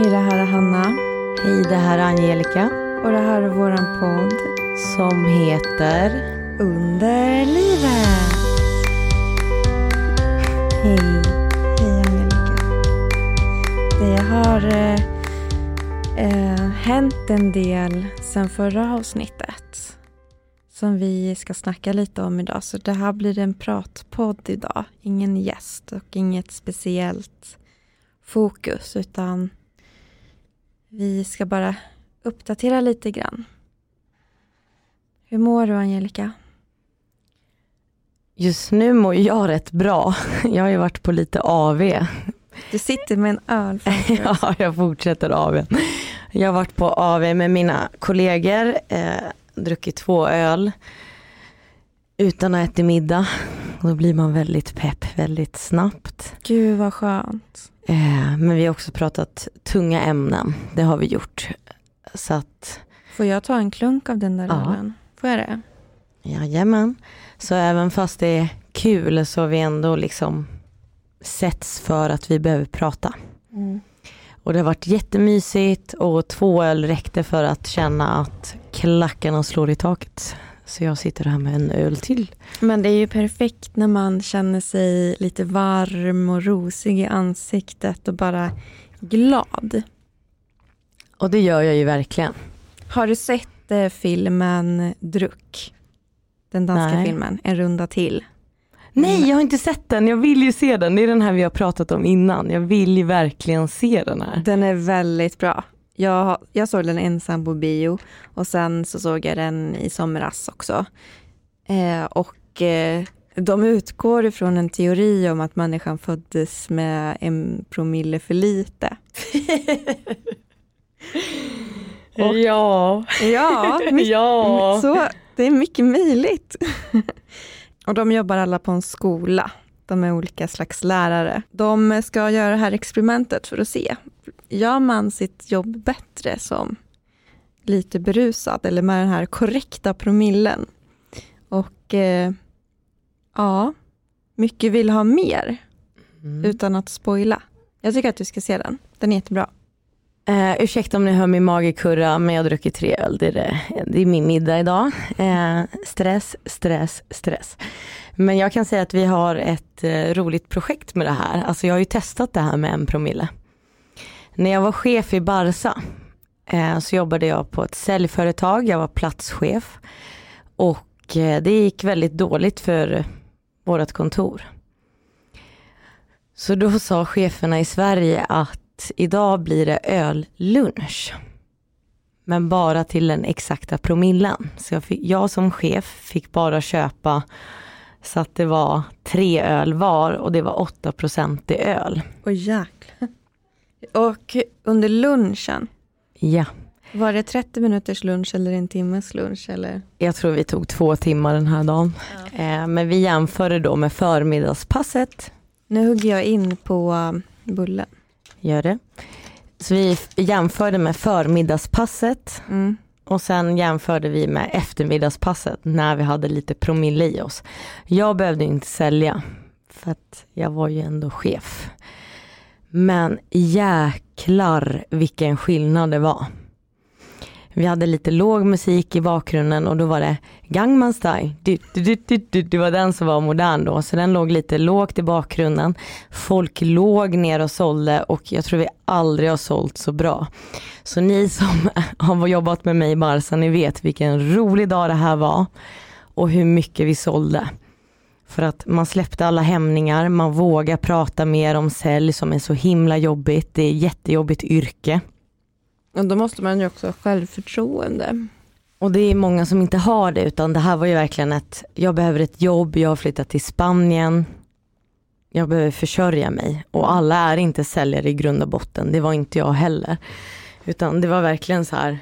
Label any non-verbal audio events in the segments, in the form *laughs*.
Hej, det här är Hanna. Hej, det här är Angelica Och det här är våran podd som heter Under livet. Hej. Hej Angelica. Det har eh, eh, hänt en del sen förra avsnittet. Som vi ska snacka lite om idag. Så det här blir en pratpodd idag. Ingen gäst och inget speciellt fokus. Utan vi ska bara uppdatera lite grann. Hur mår du Angelica? Just nu mår jag rätt bra. Jag har ju varit på lite AV. Du sitter med en öl framför. *laughs* Ja, jag fortsätter AV. Jag har varit på AV med mina kollegor, eh, druckit två öl utan att äta middag. Då blir man väldigt pepp väldigt snabbt. Gud vad skönt. Eh, men vi har också pratat tunga ämnen. Det har vi gjort. Så att, Får jag ta en klunk av den där Ja. ölen? Får jag det? jajamän. Så även fast det är kul så har vi ändå liksom setts för att vi behöver prata. Och det har varit jättemysigt och två öl räckte för att känna att klackarna slår i taket. Så jag sitter här med en öl till. Men det är ju perfekt när man känner sig lite varm och rosig i ansiktet och bara glad. Och det gör jag ju verkligen. Har du sett eh, filmen Druck? Den danska Nej. filmen, En runda till. Nej, jag har inte sett den. Jag vill ju se den. Det är den här vi har pratat om innan. Jag vill ju verkligen se den här. Den är väldigt bra. Jag, jag såg den ensam på bio och sen så såg jag den i somras också. Eh, och eh, de utgår ifrån en teori om att människan föddes med en promille för lite. *laughs* Och- ja. Ja, mycket, ja. så, det är mycket möjligt. *laughs* och de jobbar alla på en skola. De är olika slags lärare. De ska göra det här experimentet för att se, gör man sitt jobb bättre som lite berusad eller med den här korrekta promillen? Och eh, ja, mycket vill ha mer Mm. utan att spoila. Jag tycker att du ska se den, den är jättebra. Eh, ursäkta om ni hör min mage kurra, men jag har druckit tre öl. Det är, det. Det är min middag idag. Eh, stress, stress, stress. Men jag kan säga att vi har ett eh, roligt projekt med det här. Alltså jag har ju testat det här med en promille. När jag var chef i Barsa eh, så jobbade jag på ett säljföretag. Jag var platschef. Och eh, det gick väldigt dåligt för vårt kontor. Så då sa cheferna i Sverige att idag blir det öllunch. Men bara till den exakta promillan. Så jag, fick, jag som chef fick bara köpa så att det var tre öl var och det var 8% i öl. Och jäklar. Och under lunchen, Ja, var det 30 minuters lunch eller en timmes lunch? Eller? jag tror vi tog två timmar den här dagen. Eh, men vi jämförde då med förmiddagspasset. Nu hugger jag in på um, bullen. Gör det. Så vi jämförde med förmiddagspasset Mm. Och sen jämförde vi med eftermiddagspasset när vi hade lite promille i oss. Jag behövde inte sälja för att jag var ju ändå chef. Men jäklar vilken skillnad det var. Vi hade lite låg musik i bakgrunden och då var det Gangnam style. Du, du, du, du, du. Det var den som var modern då, så den låg lite lågt i bakgrunden. Folk låg ner och sålde och jag tror vi aldrig har sålt så bra. Så ni som *laughs* har jobbat med mig i Barca, ni vet vilken rolig dag det här var och hur mycket vi sålde. För att man släppte alla hämningar, man vågar prata mer om sälj som är så himla jobbigt. Det är jättejobbigt yrke. Och då måste man ju också ha självförtroende. Och det är många som inte har det utan det här var ju verkligen ett, jag behöver ett jobb, jag har flyttat till Spanien, jag behöver försörja mig. Och alla är inte säljare i grund och botten, det var inte jag heller. Utan det var verkligen så här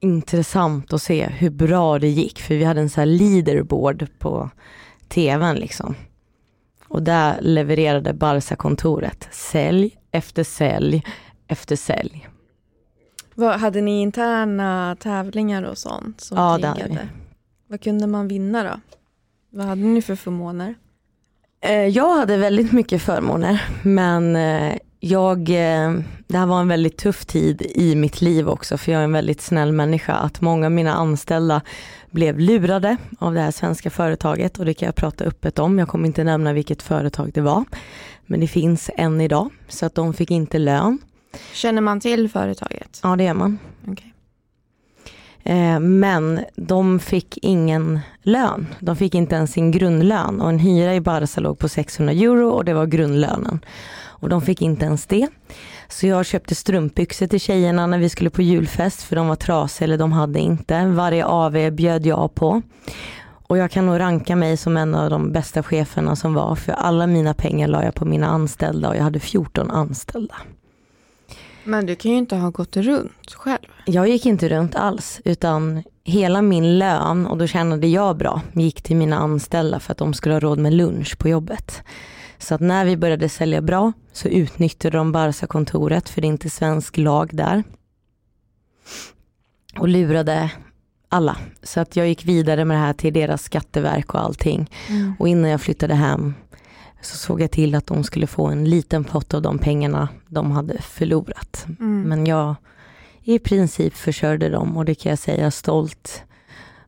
intressant att se hur bra det gick. För vi hade en så här leaderboard på tvn liksom. Och där levererade Barca-kontoret sälj efter sälj efter sälj. Vad, hade ni interna tävlingar och sånt? Som Ja, det hade triggade? Vad kunde man vinna då? Vad hade ni för förmåner? Eh, Jag hade väldigt mycket förmåner men eh, jag, eh, det här var en väldigt tuff tid i mitt liv också för jag är en väldigt snäll människa. Att många av mina anställda blev lurade av det här svenska företaget och det kan jag prata öppet om. Jag kommer inte nämna vilket företag det var. Men det finns än idag så att de fick inte lön. Känner man till företaget? Ja det gör man. Okay. Eh, men de fick ingen lön. De fick inte ens sin grundlön och en hyra i Barca låg på 600 euro och det var grundlönen. Och de fick inte ens det. Så jag köpte strumpbyxor till tjejerna när vi skulle på julfest för de var trasiga eller de hade inte. Varje AV bjöd jag på. Och jag kan nog ranka mig som en av de bästa cheferna som var för alla mina pengar la jag på mina anställda och jag hade 14 anställda. Men du kan ju inte ha gått runt själv. Jag gick inte runt alls utan hela min lön och då tjänade jag bra gick till mina anställda för att de skulle ha råd med lunch på jobbet. Så att när vi började sälja bra så utnyttjade de Barca-kontoret för det är inte svensk lag där. Och lurade alla. Så att jag gick vidare med det här till deras skatteverk och allting. Mm. Och innan jag flyttade hem så såg jag till att de skulle få en liten pott av de pengarna de hade förlorat. Mm. Men jag i princip försörjde dem och det kan jag säga stolt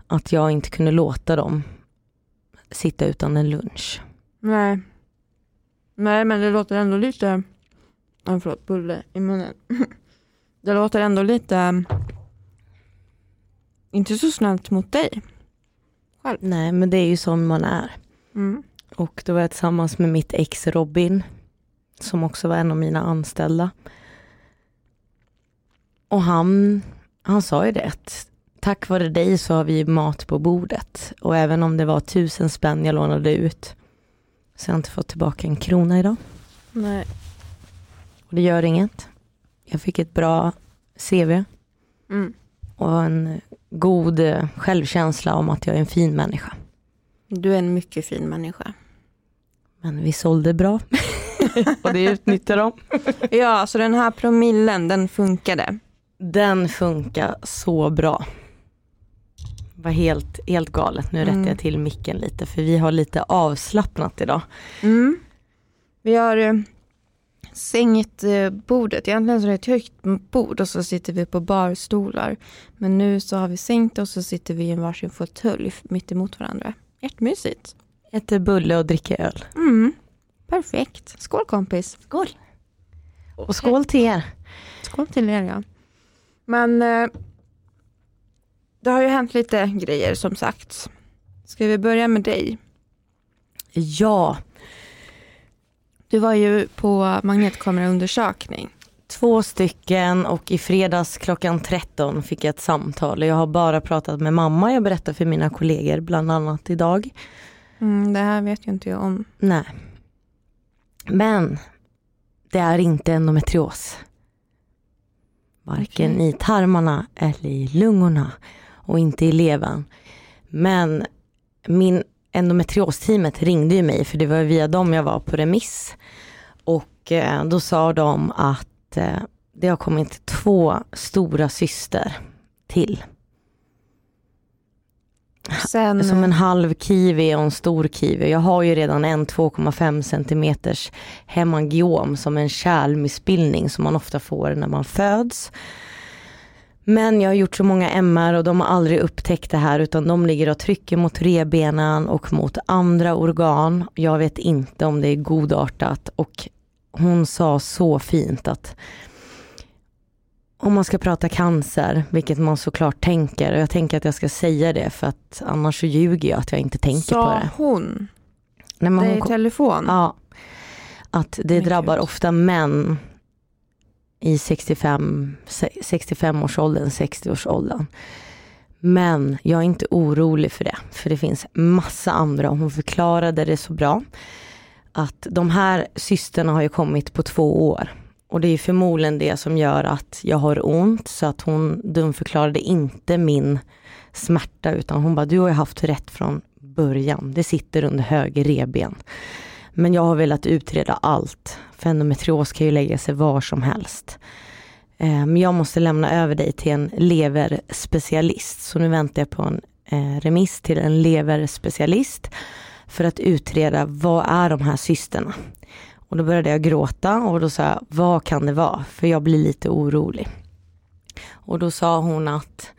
att jag inte kunde låta dem sitta utan en lunch. Nej. Nej men det låter ändå lite, oh, förlåt, bulle i munnen. *laughs* Det låter ändå lite, inte så snällt mot dig. Själv. Nej men det är ju som man är. Mm. Och då var jag tillsammans med mitt ex Robin, som också var en av mina anställda. Och han, han sa ju det, att tack vare dig så har vi mat på bordet. Och även om det var tusen spänn jag lånade ut, så har jag inte fått tillbaka en krona idag. Nej. Och det gör inget. Jag fick ett bra CV. Mm. Och en god självkänsla om att jag är en fin människa. Du är en mycket fin människa. Men vi sålde bra. *laughs* och det utnyttjar de. ja, så den här promillen, den funkade? Den funkar så bra. Var helt, helt galet. Nu mm. rättar jag till micken lite för vi har lite avslappnat idag. Mm. Vi har eh, sänkt eh, bordet. Egentligen så är det ett högt bord och så sitter vi på barstolar. Men nu så har vi sänkt och så sitter vi i en varsin fåtölj mitt emot varandra. Jättemysigt. Äter bulle och dricker öl. Mm. Perfekt. Skål kompis. Skål. Och skål till er. Skål till er ja. Men eh, det har ju hänt lite grejer som sagt. Ska vi börja med dig? Ja. Du var ju på magnetkameraundersökning. Två stycken och i fredags klockan 13 fick jag ett samtal. Jag har bara pratat med mamma, jag berättar för mina kollegor bland annat idag. Mm, det här vet ju inte jag om. Nej. Men det är inte endometrios. Varken okay. i tarmarna eller i lungorna och inte i levern. Men min endometriosteamet ringde ju mig för det var via dem jag var på remiss. Och eh, då sa de att eh, det har kommit två stora syster till. Sen... Som en halv kiwi och en stor kiwi. Jag har ju redan en 2,5 centimeters hemangiom som en kärlmissbildning som man ofta får när man föds. Men jag har gjort så många MR och de har aldrig upptäckt det här utan de ligger och trycker mot rebenen och mot andra organ. Jag vet inte om det är godartat och hon sa så fint att om man ska prata cancer, vilket man såklart tänker, och jag tänker att jag ska säga det för att annars så ljuger jag att jag inte tänker Sa på det. Sa hon Nej, men det hon, i telefon? Ja. Att det men drabbar Gud. ofta män i 65, 65-årsåldern, 60-årsåldern. Men jag är inte orolig för det, för det finns massa andra. Hon förklarade det så bra. Att de här systerna har ju kommit på två år. Och det är förmodligen det som gör att jag har ont så att hon dumförklarade inte min smärta utan hon bara, du har ju haft rätt från början. Det sitter under höger reben. Men jag har velat utreda allt. För endometrios kan ju lägga sig var som helst. Eh, men jag måste lämna över dig till en leverspecialist. Så nu väntar jag på en eh, remiss till en leverspecialist för att utreda vad är de här cysterna. Och då började jag gråta och då sa jag, vad kan det vara? För jag blir lite orolig. Och då sa hon att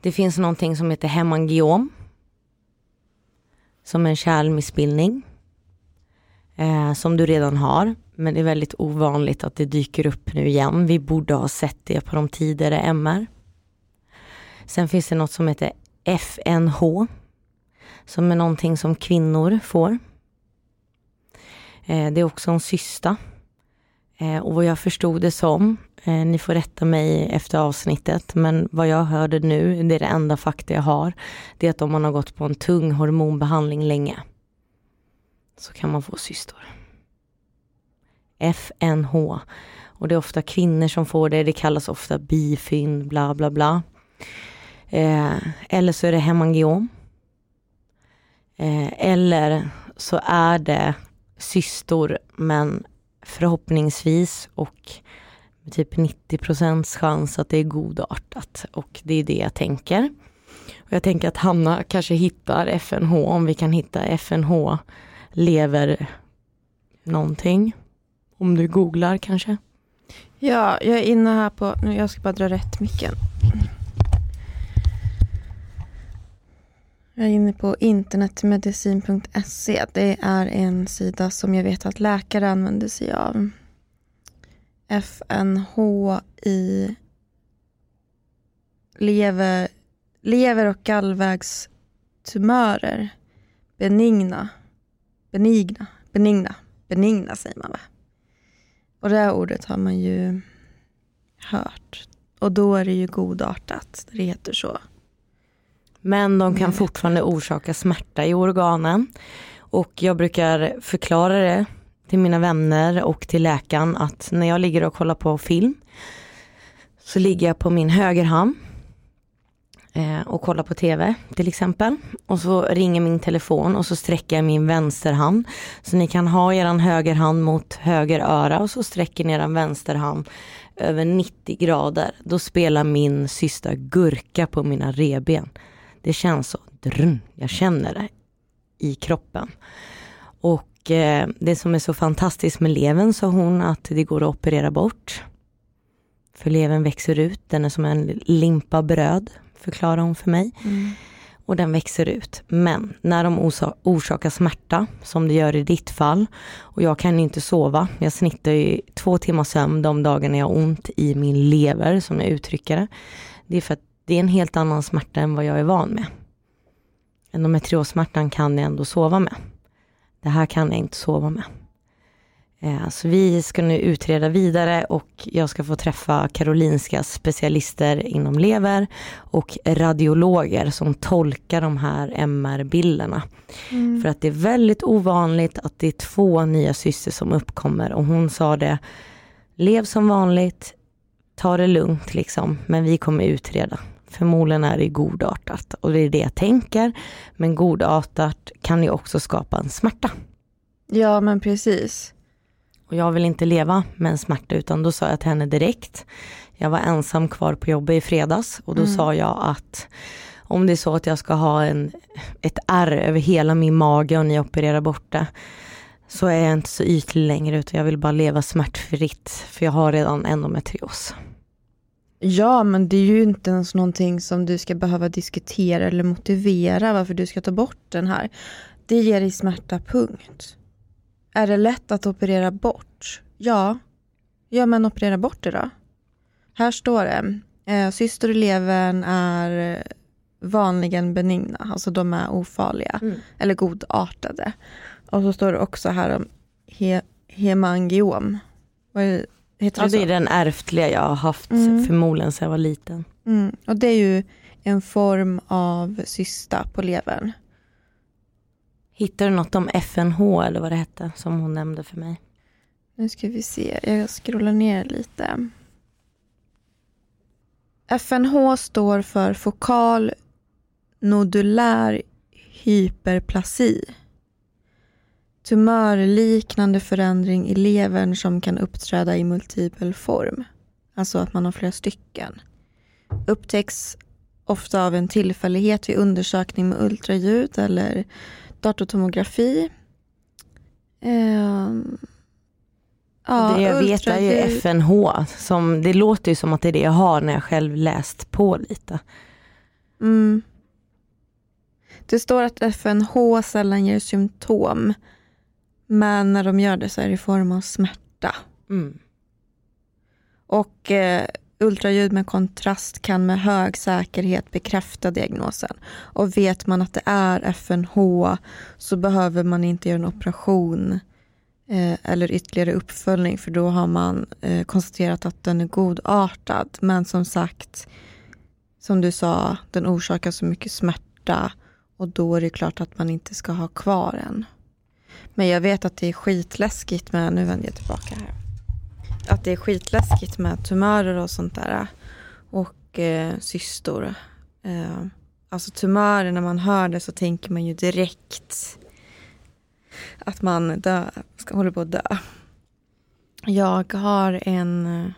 det finns någonting som heter hemangiom. Som är en kärlmissbildning. Eh, som du redan har. Men det är väldigt ovanligt att det dyker upp nu igen. Vi borde ha sett det på de tidigare MR. Sen finns det något som heter FNH. Som är någonting som kvinnor får. Eh, det är också en cysta. Eh, och vad jag förstod det som, eh, ni får rätta mig efter avsnittet, men vad jag hörde nu, det är det enda fakta jag har, det är att om man har gått på en tung hormonbehandling länge, så kan man få cystor. FNH. Och det är ofta kvinnor som får det, det kallas ofta bifynd, bla bla bla. Eh, eller så är det hemangiom. Eh, eller så är det cystor men förhoppningsvis och typ 90 procents chans att det är godartat och det är det jag tänker. Och jag tänker att Hanna kanske hittar FNH, om vi kan hitta FNH lever någonting. Om du googlar kanske? Ja, jag är inne här på, nu jag ska bara dra rätt micken. Jag är inne på internetmedicin.se. Det är en sida som jag vet att läkare använder sig av. FNHI lever, lever och gallvägstumörer. Benigna. Benigna. Benigna. Benigna säger man va? Och det här ordet har man ju hört. Och då är det ju godartat. Det heter så. Men de kan fortfarande orsaka smärta i organen. Och jag brukar förklara det till mina vänner och till läkaren att när jag ligger och kollar på film så ligger jag på min högerhand eh, Eh, och kollar på tv till exempel. Och så ringer min telefon och så sträcker jag min vänsterhand. Så ni kan ha er högerhand mot höger öra och så sträcker ni er vänsterhand över 90 grader. Då spelar min sista gurka på mina reben. Det känns så, drun, jag känner det i kroppen. Och eh, det som är så fantastiskt med levern sa hon att det går att operera bort. För levern växer ut, den är som en limpa bröd, förklarar hon för mig. Mm. Och den växer ut. Men när de orsakar smärta, som det gör i ditt fall, och jag kan inte sova, jag snittar ju två timmar sömn de dagarna jag har ont i min lever, som jag uttrycker det. Det är för att det är en helt annan smärta än vad jag är van med. Endometriossmärtan kan jag ändå sova med. Det här kan jag inte sova med. Eh, så vi ska nu utreda vidare och jag ska få träffa Karolinska specialister inom lever och radiologer som tolkar de här MR-bilderna. Mm. För att det är väldigt ovanligt att det är två nya syster som uppkommer och hon sa det, lev som vanligt, ta det lugnt liksom, men vi kommer utreda. Förmodligen är det godartat och det är det jag tänker. Men godartat kan ju också skapa en smärta. Ja men precis. Och jag vill inte leva med en smärta utan då sa jag till henne direkt. Jag var ensam kvar på jobbet i fredags och då mm. sa jag att om det är så att jag ska ha en, ett ärr över hela min mage och ni opererar bort det så är jag inte så ytlig längre utan jag vill bara leva smärtfritt för jag har redan endometrios. Ja, men det är ju inte ens någonting som du ska behöva diskutera eller motivera varför du ska ta bort den här. Det ger dig smärta, punkt. Är det lätt att operera bort? Ja. Ja, men operera bort det då. Här står det. Eh, syster i levern är vanligen benigna, alltså de är ofarliga mm. eller godartade. Och så står det också här om he hemangiom. Vad Heter ja, det, det är den ärftliga jag har haft mm. förmodligen sedan jag var liten. Mm. Och det är ju en form av cysta på levern. Hittar du något om FNH eller vad det hette som hon nämnde för mig? Nu ska vi se, jag scrollar ner lite. FNH står för fokal nodulär hyperplasi tumörliknande förändring i levern som kan uppträda i multipel form. Alltså att man har flera stycken. Upptäcks ofta av en tillfällighet vid undersökning med ultraljud eller datortomografi. Eh, Ja, det jag vet är ju FNH. Som, det låter ju som att det är det jag har när jag själv läst på lite. Mm. Det står att FNH sällan ger symptom. Men när de gör det så är det i form av smärta. Mm. Och eh, ultraljud med kontrast kan med hög säkerhet bekräfta diagnosen. Och vet man att det är FNH så behöver man inte göra en operation eh, eller ytterligare uppföljning för då har man eh, konstaterat att den är godartad. Men som sagt, som du sa, den orsakar så mycket smärta och då är det klart att man inte ska ha kvar den. Men jag vet att det är skitläskigt men nu vänder jag tillbaka här att det är skitläskigt med tumörer och sånt där. Och eh, cystor. Eh, alltså tumörer, när man hör det så tänker man ju direkt att man dö, ska, håller på att dö. Jag har en eh,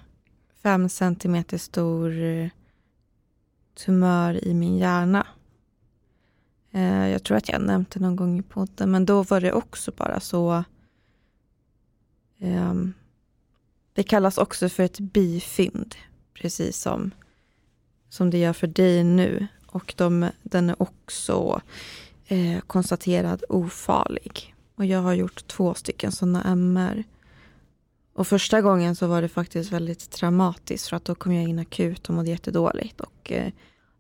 fem centimeter stor eh, tumör i min hjärna. Eh, jag tror att jag nämnt det någon gång i podden, men då var det också bara så um, det kallas också för ett bifynd, precis som, som det gör för dig nu. Och de, den är också eh, konstaterad ofarlig. Och jag har gjort två stycken sådana MR. Och första gången så var det faktiskt väldigt traumatiskt för att då kom jag in akut och mådde jättedåligt och eh,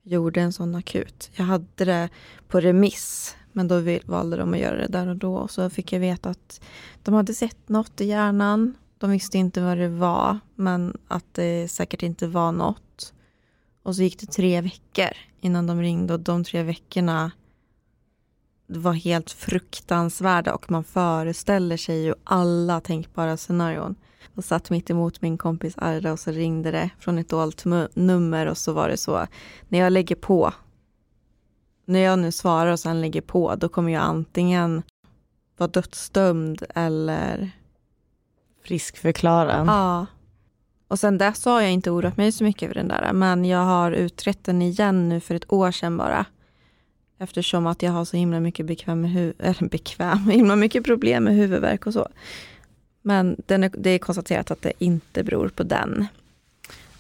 gjorde en sån akut. Jag hade det på remiss men då valde de att göra det där och då och så fick jag veta att de hade sett något i hjärnan de visste inte vad det var, men att det säkert inte var något. Och så gick det tre veckor innan de ringde och de tre veckorna var helt fruktansvärda och man föreställer sig ju alla tänkbara scenarion. Jag satt mitt emot min kompis Arda och så ringde det från ett dolt nummer och så var det så, när jag lägger på, när jag nu svarar och sen lägger på, då kommer jag antingen vara dödsdömd eller friskförklara. Ja. Och sen dess har jag inte oroat mig så mycket över den där. Men jag har utrett den igen nu för ett år sedan bara. Eftersom att jag har så himla mycket bekväm med *laughs* eller bekväm, himla mycket problem med huvudvärk och så. Men den är, det är konstaterat att det inte beror på den.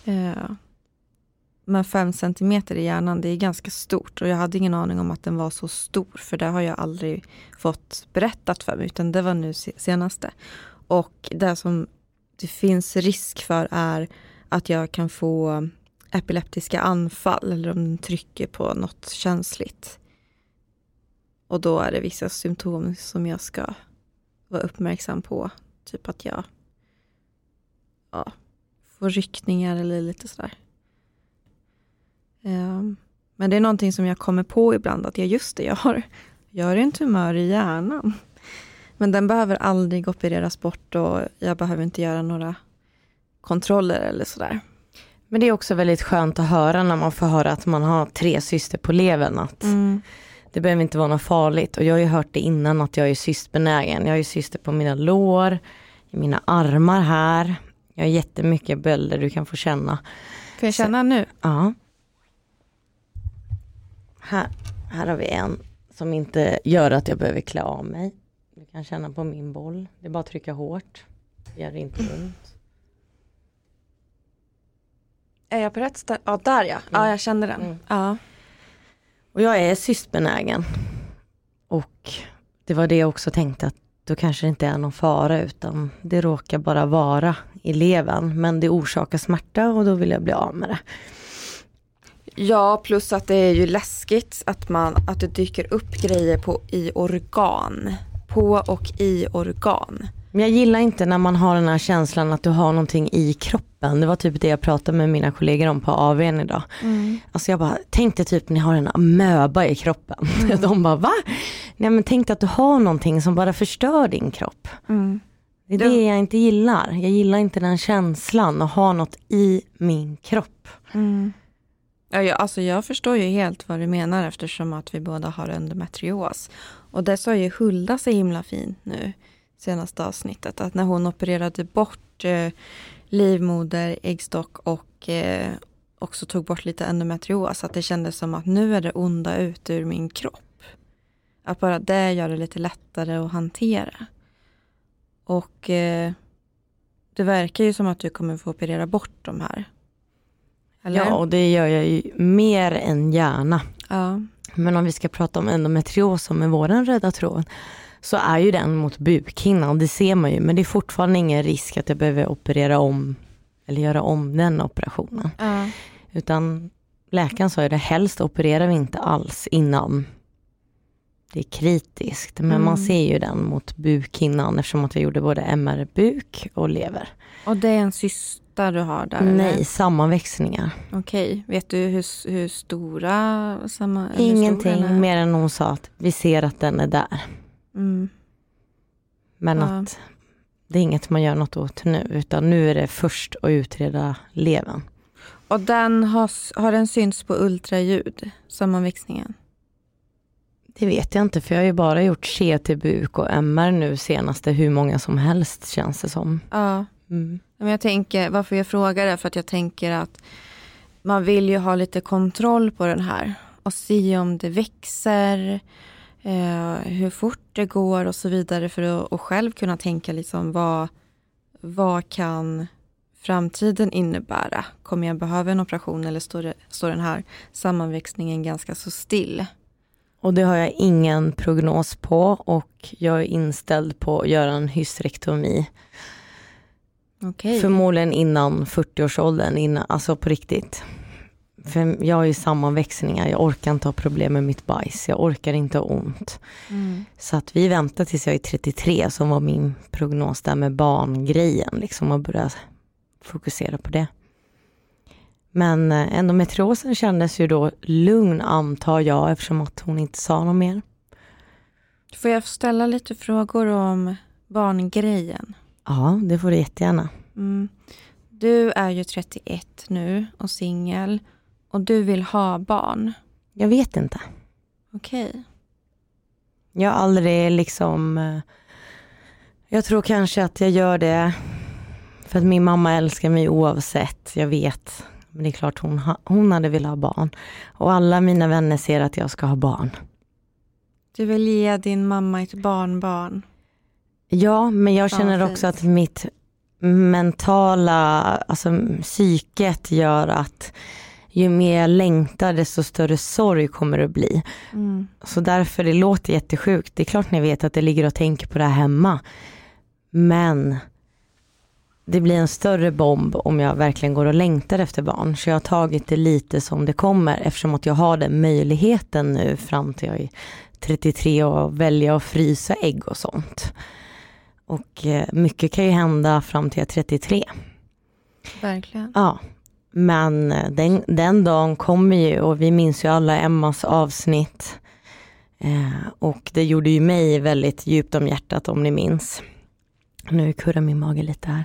Uh, men fem centimeter i hjärnan, det är ganska stort. Och jag hade ingen aning om att den var så stor. För det har jag aldrig fått berättat för mig. Utan det var nu senaste. Och det som det finns risk för är att jag kan få epileptiska anfall eller om den trycker på något känsligt. Och då är det vissa symptom som jag ska vara uppmärksam på. Typ att jag ja, får ryckningar eller lite sådär. Um, men det är någonting som jag kommer på ibland att jag just det, jag har, jag har en tumör i hjärnan. Men den behöver aldrig opereras bort och jag behöver inte göra några kontroller eller sådär. Men det är också väldigt skönt att höra när man får höra att man har tre syster på levern. Att mm. Det behöver inte vara något farligt och jag har ju hört det innan att jag är cystbenägen. Jag har ju syster på mina lår, i mina armar här. Jag har jättemycket bölder du kan få känna. Får jag känna nu? Ja. Här, här har vi en som inte gör att jag behöver klä av mig. Kan känna på min boll. Det är bara att trycka hårt. Det gör inte ont. Är jag på rätt ställe? Ja, där ja. Ja, mm. jag kände den. Mm. Ja. Och jag är cystbenägen. Och det var det jag också tänkte att då kanske det inte är någon fara utan det råkar bara vara i levern. Men det orsakar smärta och då vill jag bli av med det. Ja, plus att det är ju läskigt att, man, att det dyker upp grejer på, i organ på och i organ. Men jag gillar inte när man har den här känslan att du har någonting i kroppen. Det var typ det jag pratade med mina kollegor om på AWn idag. Mm. Alltså jag bara, tänk dig typ ni har en amöba i kroppen. Mm. *laughs* De bara, va? Nej men tänk att du har någonting som bara förstör din kropp. Mm. Det är det jag inte gillar. Jag gillar inte den känslan att ha något i min kropp. Mm. Ja, jag, alltså jag förstår ju helt vad du menar eftersom att vi båda har endometrios. Och det sa ju Hulda så himla fint nu senaste avsnittet att när hon opererade bort eh, livmoder, äggstock och eh, också tog bort lite endometrios att det kändes som att nu är det onda ut ur min kropp. Att bara det gör det lite lättare att hantera. Och eh, det verkar ju som att du kommer få operera bort de här. Eller? Ja, och det gör jag ju mer än gärna. ja. Men om vi ska prata om endometrios som är våran röda tråd så är ju den mot bukhinnan, det ser man ju. Men det är fortfarande ingen risk att jag behöver operera om eller göra om den operationen. Ja. Utan läkaren sa ju det, helst opererar vi inte alls innan det är kritiskt. Men man Mm. ser ju den mot bukhinnan eftersom att jag gjorde både MR-buk och lever. Och det är en cysta du har där? eller? Nej, sammanväxningar. Okej, vet du hur, hur stora samma, eller hur stor Ingenting mer än hon sa att vi ser att den är där. Mm. Men Ja. att det är inget man gör något åt nu, utan nu är det först att utreda levern. Och den har, har den synts på ultraljud, sammanväxningen? Det vet jag inte, för jag har ju bara gjort CT-buk och MR nu senaste, hur många som helst känns det som. Ja. Mm. Men jag tänker, varför jag frågar är för att jag tänker att man vill ju ha lite kontroll på den här och se om det växer, eh, hur fort det går och så vidare för att och själv kunna tänka liksom vad, vad kan framtiden innebära? Kommer jag behöva en operation eller står, det, står den här sammanväxningen ganska så still? Och det har jag ingen prognos på och jag är inställd på att göra en hysterektomi. Okej. Förmodligen innan 40-årsåldern, innan, alltså på riktigt. För jag har ju sammanväxningar, jag orkar inte ha problem med mitt bajs, jag orkar inte ha ont. Mm. Så att vi väntar tills jag är 33 som var min prognos där med barngrejen, liksom och börja fokusera på det. Men eh, endometriosen kändes ju då lugn antar jag eftersom att hon inte sa något mer. Får jag ställa lite frågor om barngrejen? Ja, det får du jättegärna. Mm. Du är ju 31 nu och singel och du vill ha barn. Jag vet inte. Okej. Jag har aldrig liksom... eh, Jag tror kanske att jag gör det för att min mamma älskar mig oavsett. Jag vet. Men det är klart hon, ha, hon hade velat ha barn. Och alla mina vänner ser att jag ska ha barn. Du vill ge din mamma ett barnbarn. Ja, men jag känner också att mitt mentala, alltså psyket gör att ju mer jag längtar desto större sorg kommer det att bli. Mm. Så därför, det låter jättesjukt. Det är klart ni vet att det ligger och tänker på det här hemma. Men det blir en större bomb om jag verkligen går och längtar efter barn. Så jag har tagit det lite som det kommer eftersom att jag har den möjligheten nu fram till jag är 33 och välja att frysa ägg och sånt. Och eh, mycket kan ju hända fram till jag är 33. Verkligen. Ja, men eh, den, den dagen kommer ju och vi minns ju alla Emmas avsnitt. Eh, och det gjorde ju mig väldigt djupt om hjärtat om ni minns. Nu kurrar min mage lite här.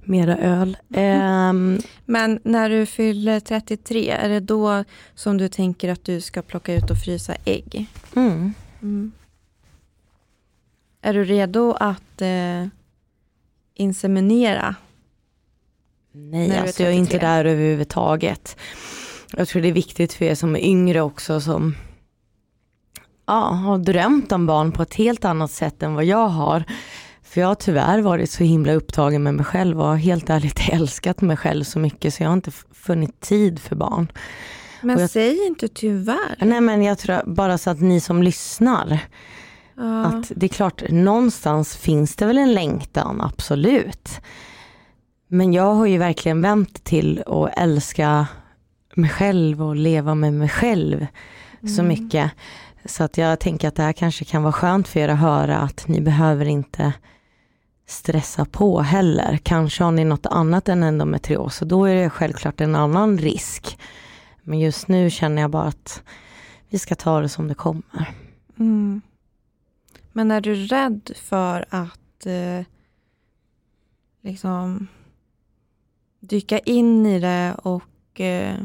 Mera öl. Ehm, *laughs* Men när du fyller 33, är det då som du tänker att du ska plocka ut och frysa ägg? mm. Mm. Är du redo att eh, inseminera? Nej, är alltså jag är inte 33. där överhuvudtaget. Jag tror det är viktigt för er som är yngre också som ja, har drömt om barn på ett helt annat sätt än vad jag har. För jag har tyvärr varit så himla upptagen med mig själv och har helt ärligt *laughs* älskat mig själv så mycket så jag har inte funnit tid för barn. Men jag- säg inte tyvärr. Nej men jag tror bara så att ni som lyssnar, Ja. att det är klart någonstans finns det väl en längtan, absolut. Men jag har ju verkligen vänt till att älska mig själv och leva med mig själv så Mm. mycket. Så att jag tänker att det här kanske kan vara skönt för er att höra att ni behöver inte stressa på heller. Kanske har ni något annat än endometrios och då är det självklart en annan risk. Men just nu känner jag bara att vi ska ta det som det kommer. Mm. Men är du rädd för att eh, liksom dyka in i det och eh,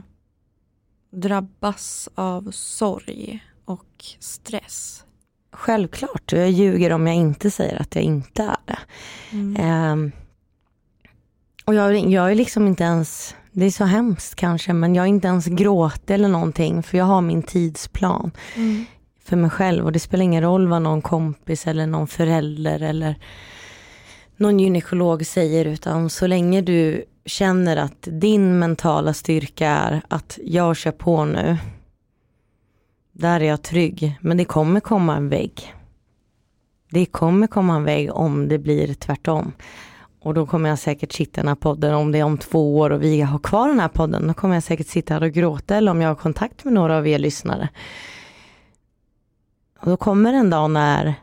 drabbas av sorg och stress? Självklart, jag ljuger om jag inte säger att jag inte är det. Mm. Ehm, och jag, jag är liksom inte ens, det är så hemskt kanske, men jag är inte ens gråtit eller någonting för jag har min tidsplan Mm för mig själv och det spelar ingen roll vad någon kompis eller någon förälder eller någon gynekolog säger utan så länge du känner att din mentala styrka är att jag kör på nu. Där är jag trygg. Men det kommer komma en vägg. Det kommer komma en vägg om det blir tvärtom. Och då kommer jag säkert sitta i den här podden, om det är om två år och vi har kvar den här podden, då kommer jag säkert sitta här och gråta eller om jag har kontakt med några av er lyssnare. Och då kommer en dag när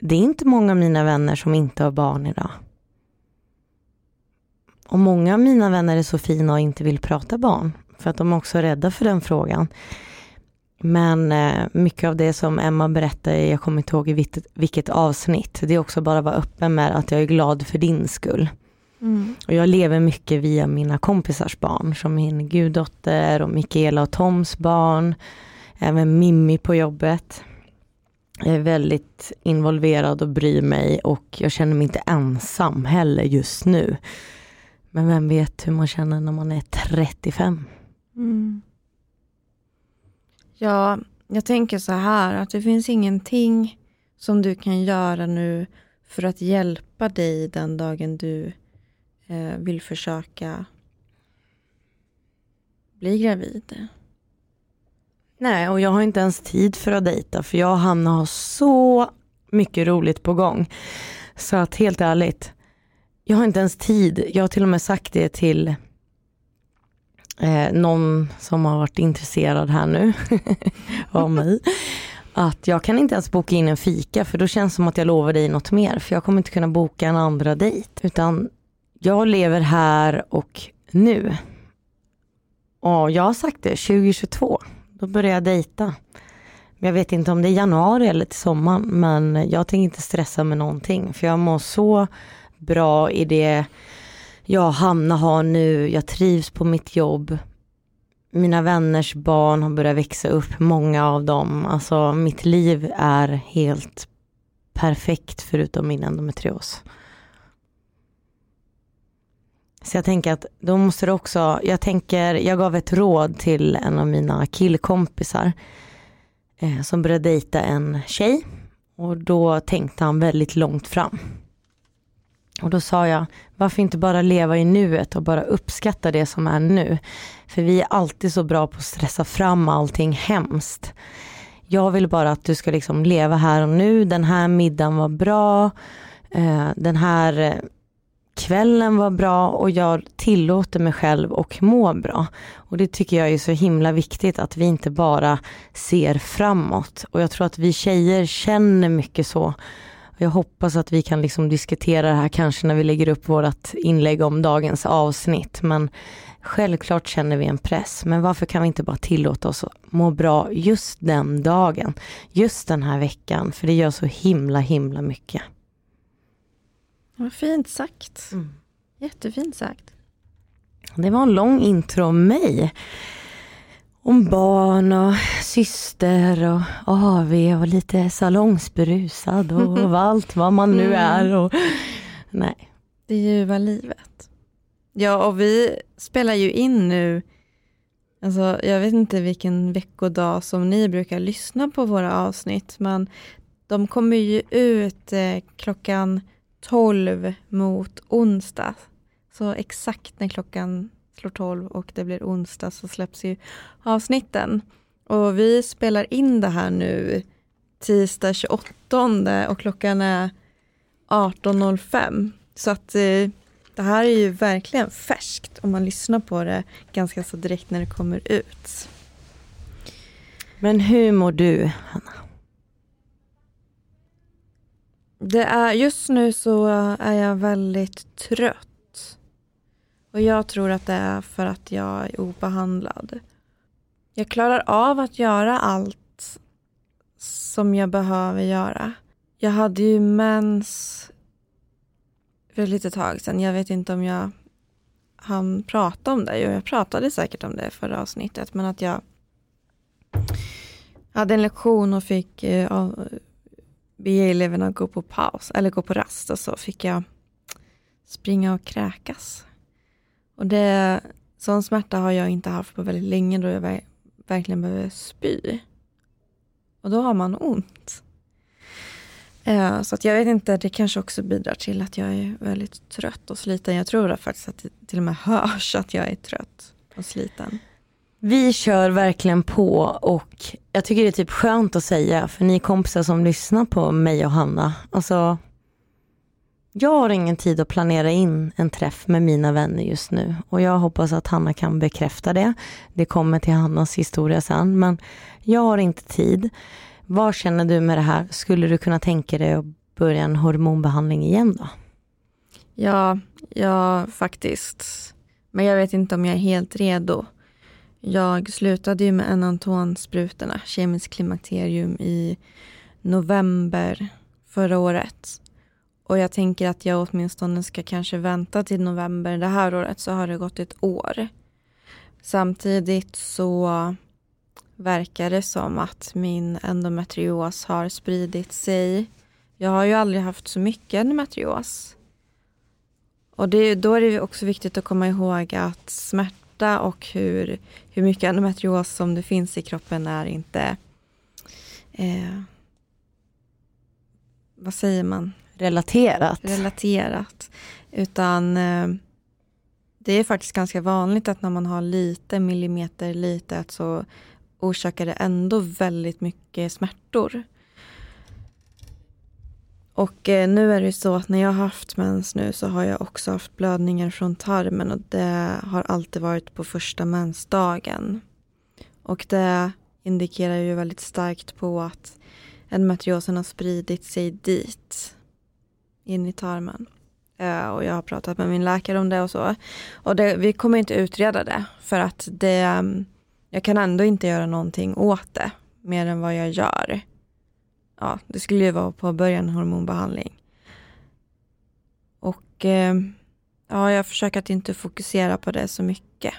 det är inte många av mina vänner som inte har barn idag. Och många av mina vänner är så fina och inte vill prata barn, för att de är också rädda för den frågan. Men eh, mycket av det som Emma berättade, jag kommer inte ihåg i vilket, vilket avsnitt, det är också bara att vara öppen med att jag är glad för din skull. Mm. Och jag lever mycket via mina kompisars barn, som min guddotter och Mikaela och Toms barn, även Mimmi på jobbet. Jag är väldigt involverad och bryr mig och jag känner mig inte ensam heller just nu. Men vem vet hur man känner när man är 35? Mm. Ja, jag tänker så här att det finns ingenting som du kan göra nu för att hjälpa dig den dagen du eh, vill försöka bli gravid. Nej, och jag har inte ens tid för att dejta för jag och Hanna har så mycket roligt på gång. Så att helt ärligt, jag har inte ens tid. Jag har till och med sagt det till eh, någon som har varit intresserad här nu *laughs* av mig. Att jag kan inte ens boka in en fika för då känns det som att jag lovar dig något mer. För jag kommer inte kunna boka en andra dejt. Utan jag lever här och nu. Och jag har sagt det, 2022, då började jag dejta. Jag vet inte om det är januari eller till sommaren men jag tänker inte stressa med någonting för jag mår så bra i det jag och Hanna har nu. Jag trivs på mitt jobb. Mina vänners barn har börjat växa upp, många av dem. Alltså mitt liv är helt perfekt förutom min endometrios. Så jag tänker att då måste det också, jag tänker, jag gav ett råd till en av mina killkompisar eh, som började dejta en tjej och då tänkte han väldigt långt fram. Och då sa jag, varför inte bara leva i nuet och bara uppskatta det som är nu? För vi är alltid så bra på att stressa fram allting hemskt. Jag vill bara att du ska liksom leva här och nu, den här middagen var bra, eh, den här eh, kvällen var bra och jag tillåter mig själv och må bra. Och det tycker jag är så himla viktigt att vi inte bara ser framåt. Och jag tror att vi tjejer känner mycket så jag hoppas att vi kan liksom diskutera det här kanske när vi lägger upp vårt inlägg om dagens avsnitt. Men självklart känner vi en press. Men varför kan vi inte bara tillåta oss att må bra just den dagen? Just den här veckan. För det gör så himla himla mycket. Vad fint sagt. Mm. Jättefint sagt. Det var en lång intro om mig om barn och syster och AV och lite salongsberusad och *laughs* allt vad man nu mm. är. Och, nej. Det ljuva livet. Ja, och vi spelar ju in nu, alltså, jag vet inte vilken veckodag som ni brukar lyssna på våra avsnitt, men de kommer ju ut eh, klockan 12 mot onsdag. Så exakt när klockan slår 12 och det blir onsdag så släpps ju avsnitten. Och vi spelar in det här nu tisdag 28 och klockan är 18.05. Så att eh, det här är ju verkligen färskt om man lyssnar på det ganska så direkt när det kommer ut. Men hur mår du, Hanna? Det är, just nu så är jag väldigt trött. Och jag tror att det är för att jag är obehandlad. Jag klarar av att göra allt som jag behöver göra. Jag hade ju mens för ett litet tag sedan. Jag vet inte om jag hann prata om det. Jo, Jag pratade säkert om det i förra avsnittet. Men att jag hade en lektion och fick eh, be eleverna gå på paus, eller gå på rast och så fick jag springa och kräkas. Och det, sån smärta har jag inte haft på väldigt länge då jag verkligen behöver spy. Och då har man ont. Eh, så att jag vet inte, det kanske också bidrar till att jag är väldigt trött och sliten. Jag tror faktiskt att det till och med *laughs* hörs att jag är trött och sliten. Vi kör verkligen på och jag tycker det är typ skönt att säga för ni kompisar som lyssnar på mig och Hanna. Alltså, jag har ingen tid att planera in en träff med mina vänner just nu och jag hoppas att Hanna kan bekräfta det. Det kommer till Hannas historia sen men jag har inte tid. Vad känner du med det här? Skulle du kunna tänka dig att börja en hormonbehandling igen då? Ja, ja faktiskt. Men jag vet inte om jag är helt redo. Jag slutade ju med enantonsprutorna, kemiskt klimakterium, i november förra året. Och jag tänker att jag åtminstone ska kanske vänta till november det här året så har det gått ett år. Samtidigt så verkar det som att min endometrios har spridit sig. Jag har ju aldrig haft så mycket endometrios. Och det, då är det också viktigt att komma ihåg att smärta och hur, hur mycket endometrios som det finns i kroppen är inte eh, vad säger man? Relaterat. Relaterat. Utan eh, det är faktiskt ganska vanligt att när man har lite millimeter litet så orsakar det ändå väldigt mycket smärtor. Och eh, nu är det så att när jag har haft mens nu så har jag också haft blödningar från tarmen och det har alltid varit på första mensdagen. Och det indikerar ju väldigt starkt på att endometriosen har spridit sig dit. In i tarmen. Eh, och jag har pratat med min läkare om det och så. Och det, vi kommer inte utreda det för att det mm, jag kan ändå inte göra någonting åt det mer än vad jag gör. Ja, det skulle ju vara på början hormonbehandling. Och eh, ja, jag försöker att inte fokusera på det så mycket.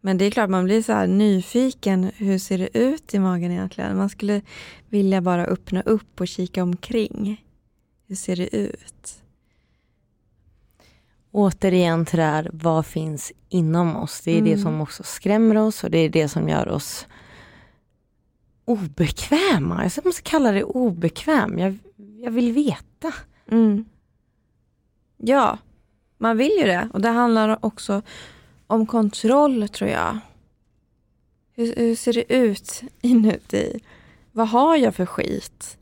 Men det är klart man blir så här nyfiken, hur ser det ut i magen egentligen? Man skulle vilja bara öppna upp och kika omkring. Hur ser det ut? återigen till det här, vad finns inom oss? Det är mm. det som också skrämmer oss och det är det som gör oss obekväma. Jag måste kalla det obekväm. Jag, jag vill veta. Mm. Ja, man vill ju det. Och det handlar också om kontroll tror jag. Hur, hur ser det ut inuti? Vad har jag för skit?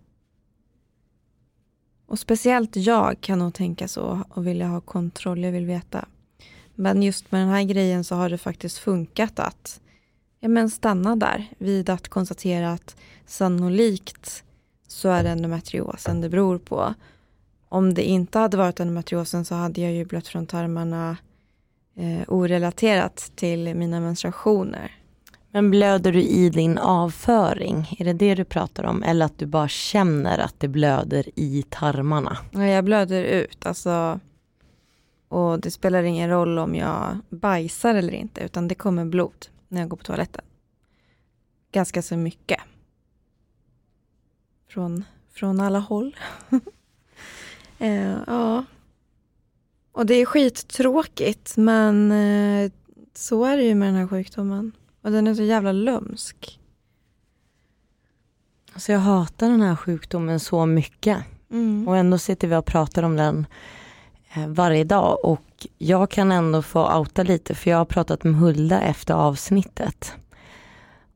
Och speciellt jag kan nog tänka så och vilja ha kontroll, jag vill veta. Men just med den här grejen så har det faktiskt funkat att ja, men stanna där vid att konstatera att sannolikt så är det endometriosen det beror på. Om det inte hade varit endometriosen så hade jag ju blött från tarmarna eh, orelaterat till mina menstruationer. Men blöder du i din avföring? Är det det du pratar om? Eller att du bara känner att det blöder i tarmarna? Ja, jag blöder ut. Alltså, och det spelar ingen roll om jag bajsar eller inte, utan det kommer blod när jag går på toaletten. Ganska så mycket. Från, från alla håll. *laughs* eh, ja. Och det är skittråkigt, men eh, så är det ju med den här sjukdomen. Och den är så jävla lömsk. Alltså jag hatar den här sjukdomen så mycket. Mm. Och ändå sitter vi och pratar om den eh, varje dag. Och jag kan ändå få outa lite för jag har pratat med Hulda efter avsnittet.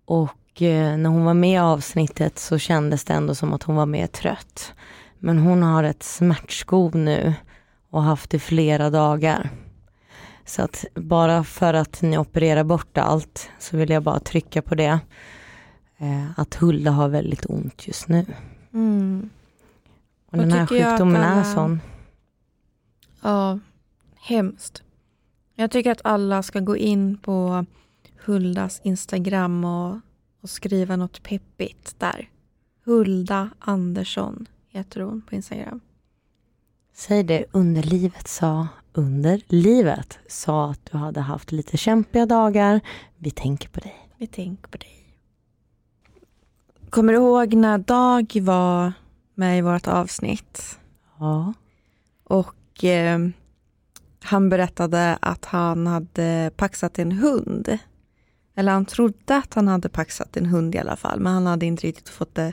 Och eh, när hon var med i avsnittet så kändes det ändå som att hon var mer trött. Men hon har ett smärtskov nu och haft det flera dagar. Så att bara för att ni opererar bort allt så vill jag bara trycka på det. Eh, att Hulda har väldigt ont just nu. Mm. Och, den här sjukdomen alla... är sån. Ja, hemskt. Jag tycker att alla ska gå in på Huldas Instagram och, och skriva något peppigt där. Hulda Andersson heter hon på Instagram. Säg det underlivet sa under livet sa att du hade haft lite kämpiga dagar. Vi tänker på dig. Vi tänker på dig. Kommer du ihåg när Dag var med i vårt avsnitt? Ja. Och eh, han berättade att han hade paxat en hund. Eller han trodde att han hade paxat en hund i alla fall, men han hade inte riktigt fått det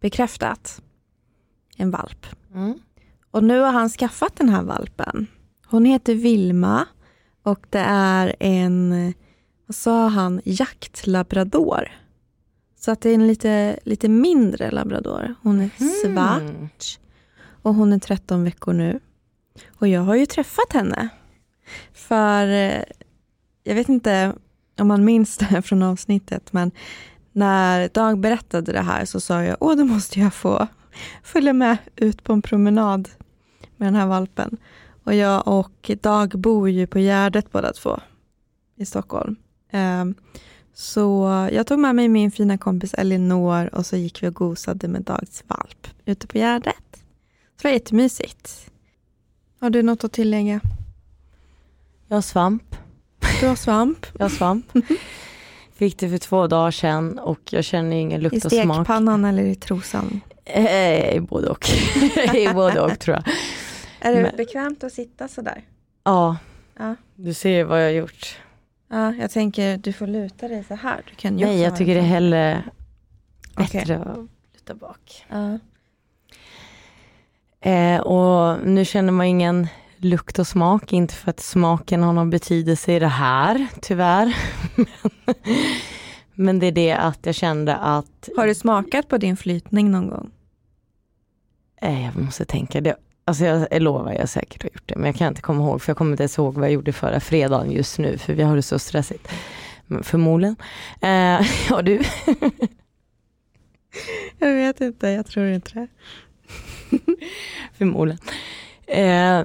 bekräftat. en valp. Mm. Och nu har han skaffat den här valpen. Hon heter Vilma och det är en, vad sa han, jaktlabrador. Så att det är en lite, lite mindre labrador. Hon är svart Mm. och hon är 13 veckor nu. Och jag har ju träffat henne. För eh, jag vet inte om man minns det här från avsnittet, men när Dag berättade det här så sa jag, åh då måste jag få följa med ut på en promenad med den här valpen. Och jag och Dag bor ju på Gärdet båda två i Stockholm. Ehm, så jag tog med mig min fina kompis Elinor och så gick vi och gosade med Dags valp ute på Gärdet. Så det var jättemysigt. Har du något att tillägga? Jag har svamp. Du har svamp *laughs* Jag har svamp. *laughs* Fick det för två dagar sedan och jag känner ingen i lukt och smak. stekpannan eller i trosan. Eh, I både och. *laughs* I både och tror jag. Är det Men- bekvämt att sitta sådär? Ja, Ja. du ser vad jag har gjort. Ja, jag tänker du får luta dig så här. Du kan Nej, jag tycker det är hellre bättre att luta bak. Ja. Eh, och nu känner man ingen lukt och smak, inte för att smaken har någon betydelse i det här, tyvärr. *laughs* Men det är det att jag kände att, Har du smakat på din flytning någon gång? eh, jag måste tänka, det, alltså jag, lovar jag säkert har gjort det, men jag kan inte komma ihåg, för jag kommer inte ens ihåg vad jag gjorde förra fredagen just nu, för vi har det så stressigt. Men förmodligen. Eh, *laughs* ja du, Jag vet inte, jag tror inte det. *laughs* förmodligen. Eh,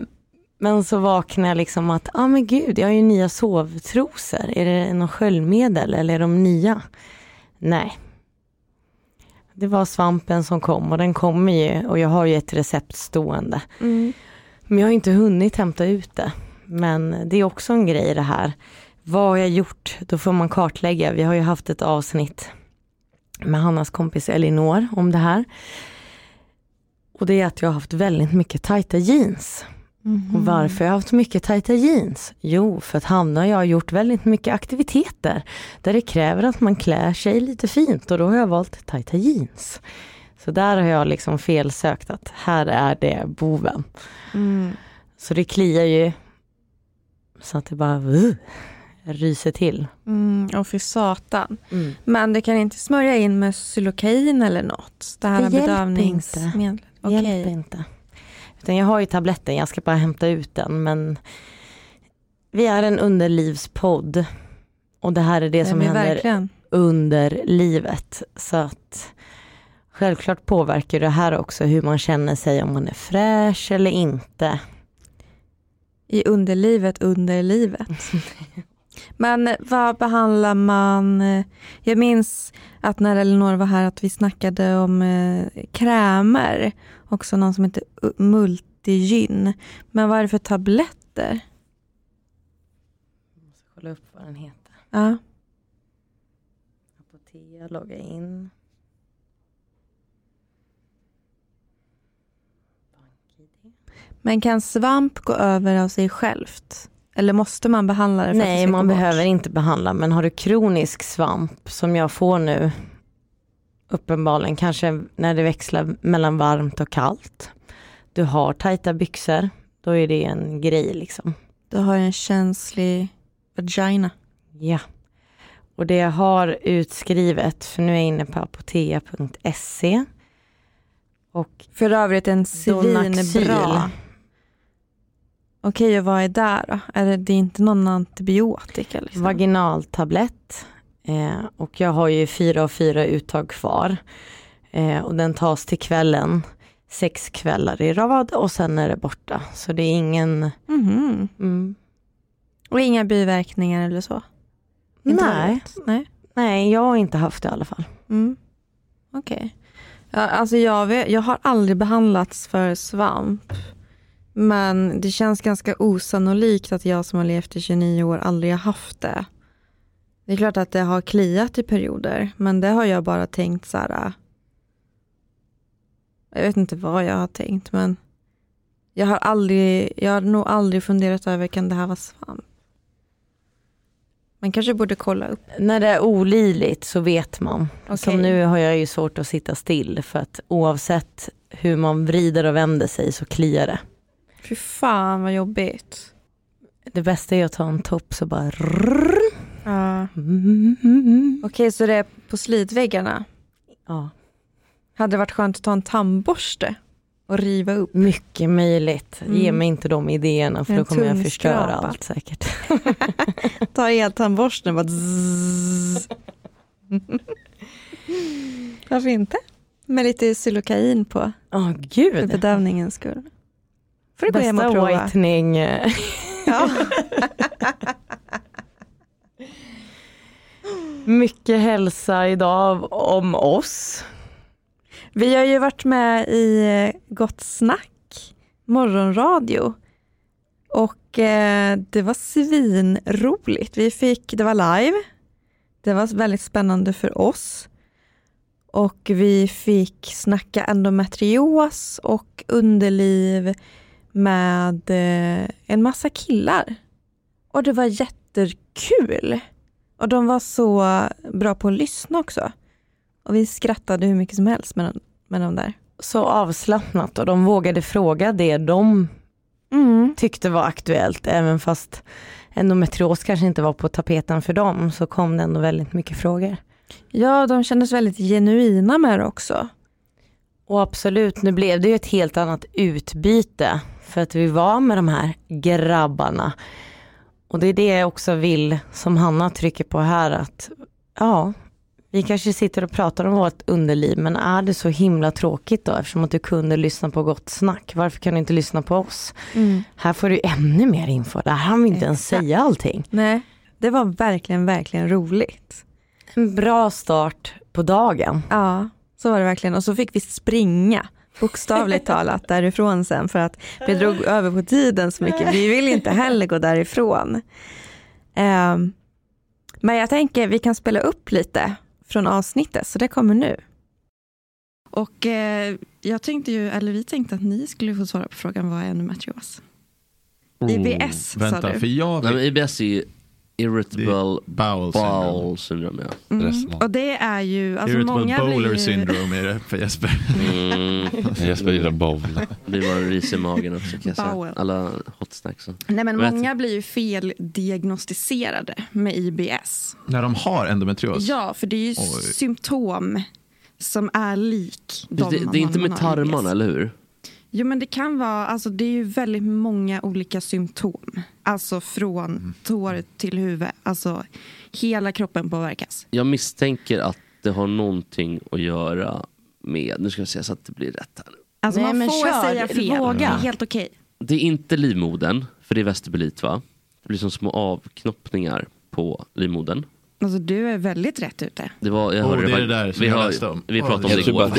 men så vaknar jag liksom att, ja ah, men gud, jag har ju nya sovtrosor. Är det någon sköljmedel eller är de nya? Nej. Det var svampen som kom och den kommer ju och jag har ju ett recept stående. Mm. Men jag har inte hunnit hämta ut det. Men det är också en grej det här. Vad har jag gjort? Då får man kartlägga. Vi har ju haft ett avsnitt med Hannas kompis Elinor om det här. Och det är att jag har haft väldigt mycket tajta jeans. Mhm. Och varför jag har haft mycket tajta jeans? Jo, för att Hanna och jag har gjort väldigt mycket aktiviteter där det kräver att man klär sig lite fint och då har jag valt tajta jeans. Så där har jag liksom felsökt att här är det boven. Mm. Så det kliar ju så att det bara uh, ryser till. Mm. Och för satan. Men du kan inte smörja in med Xylocain eller något? Det här Det bedövningsmedlet? Det Okej. hjälper inte. Utan jag har ju tabletten, jag ska bara hämta ut den men vi är en underlivspodd och det här är det Nej, som händer Verkligen. under livet. Så att självklart påverkar det här också hur man känner sig om man är fräsch eller inte. I underlivet under livet. *laughs* Men vad behandlar man? eh, Jag minns att när Elinor var här att vi snackade om eh, krämer. Också någon som heter Multigyn. Men vad är det för tabletter? Kolla upp vad den heter. Ja. Apotea, logga in. Men kan svamp gå över av sig självt? Eller måste man behandla det? För att det Nej, man bort? behöver inte behandla, men har du kronisk svamp som jag får nu, uppenbarligen kanske när det växlar mellan varmt och kallt. Du har tajta byxor, då är det en grej liksom. Du har en känslig vagina. Ja. Och det jag har utskrivet, för nu är jag inne på apotea.se. Och För övrigt en svinbra. Okej, och vad är där då? Är det, det är inte någon antibiotika? Liksom? vaginaltablett. Eh, och jag har ju fyra av fyra uttag kvar. Eh, och den tas till kvällen. Sex kvällar i rad och sen är det borta. Så det är ingen... Mhm. Mm, Och inga biverkningar eller så? Inte nej? Nej. nej, jag har inte haft det i alla fall. Mm. Okej. Ja, alltså jag, vet, jag har aldrig behandlats för svamp. Men det känns ganska osannolikt att jag som har levt i 29 år aldrig har haft det. Det är klart att det har kliat i perioder, men det har jag bara tänkt så här. äh, Jag vet inte vad jag har tänkt, men jag har aldrig, jag har nog aldrig funderat över, kan det här vara svamp? Man kanske borde kolla upp. När det är olidligt så vet man. Okej. Som nu har jag ju svårt att sitta still för att oavsett hur man vrider och vänder sig så kliar det. Fy fan vad jobbigt. Det bästa är att ta en topp så bara. Ja. Mm. Okej, så det är på slitväggarna. Ja, Hade det varit skönt att ta en tandborste och riva upp? mycket möjligt. Ge Mm. mig inte de idéerna för En då kommer jag förstöra tungskrapa. allt säkert. *laughs* Ta eltandborsten och bara zzz. *laughs* Varför inte? Med lite xylokain på, för gud. bedövningens skull. Får du gå hem och prova. whitening. *laughs* Ja. Mycket hälsa idag om oss. Vi har ju varit med i eh, Gott Snack, morgonradio. Och eh, det var svinroligt. Vi fick, det var live. Det var väldigt spännande för oss. Och vi fick snacka endometrios och underliv med eh, en massa killar. Och det var jättekul. Och de var så bra på att lyssna också. Och vi skrattade hur mycket som helst med, med de där. Så avslappnat och de vågade fråga det de tyckte var aktuellt. Även fast endometrios kanske inte var på tapeten för dem så kom det ändå väldigt mycket frågor. Ja, de kändes väldigt genuina med det också. Och absolut, nu blev det ju ett helt annat utbyte för att vi var med de här grabbarna. Och det är det jag också vill, som Hanna trycker på här, att ja, vi kanske sitter och pratar om vårt underliv, men är det så himla tråkigt då, eftersom att du kunde lyssna på gott snack, varför kan du inte lyssna på oss? Här får du ännu mer info, där hann vi inte ens säga allting. Nej, det var verkligen, verkligen roligt. En bra start på dagen. Ja, så var det verkligen. Och så fick vi springa, bokstavligt talat, därifrån sen för att vi drog över på tiden så mycket. Vi vill inte heller gå därifrån. Ehm, men jag tänker vi kan spela upp lite från avsnittet, så det kommer nu. Och eh, jag tänkte ju, eller vi tänkte att ni skulle få svara på frågan vad är endometrios? IBS sa Vänta, du. för jag Nej, vet... men IBS är ju irritable Bowel bowel syndrome. Ja. Mm. Och det är ju, alltså Irritable många blir bowler ju... syndrome är det för Jesper. Mm. *laughs* Jesper gillar bowl. Det var en ris i magen också kan jag säga. Alla hot snacks. Nej men Vet- många blir ju feldiagnostiserade med IBS. När de har endometrios. Ja, för det är ju Oj. symptom som är lik de Det, man det är inte med tarmarna, eller hur? Jo men det kan vara, alltså det är ju väldigt många olika symptom. Alltså från Mm. tår till huvud, alltså hela kroppen påverkas. Jag misstänker att det har någonting att göra med, nu ska jag säga så att det blir rätt här. Alltså Nej, man men får kör, säga fel, våga. det är helt okej. Det är inte livmodern, för det är vestibulit va? Det blir som små avknoppningar på livmodern. Alltså du är väldigt rätt ute. Det var, jag hörde det är det där som vi, hör- om. vi pratade om det Jag tror igår. bara att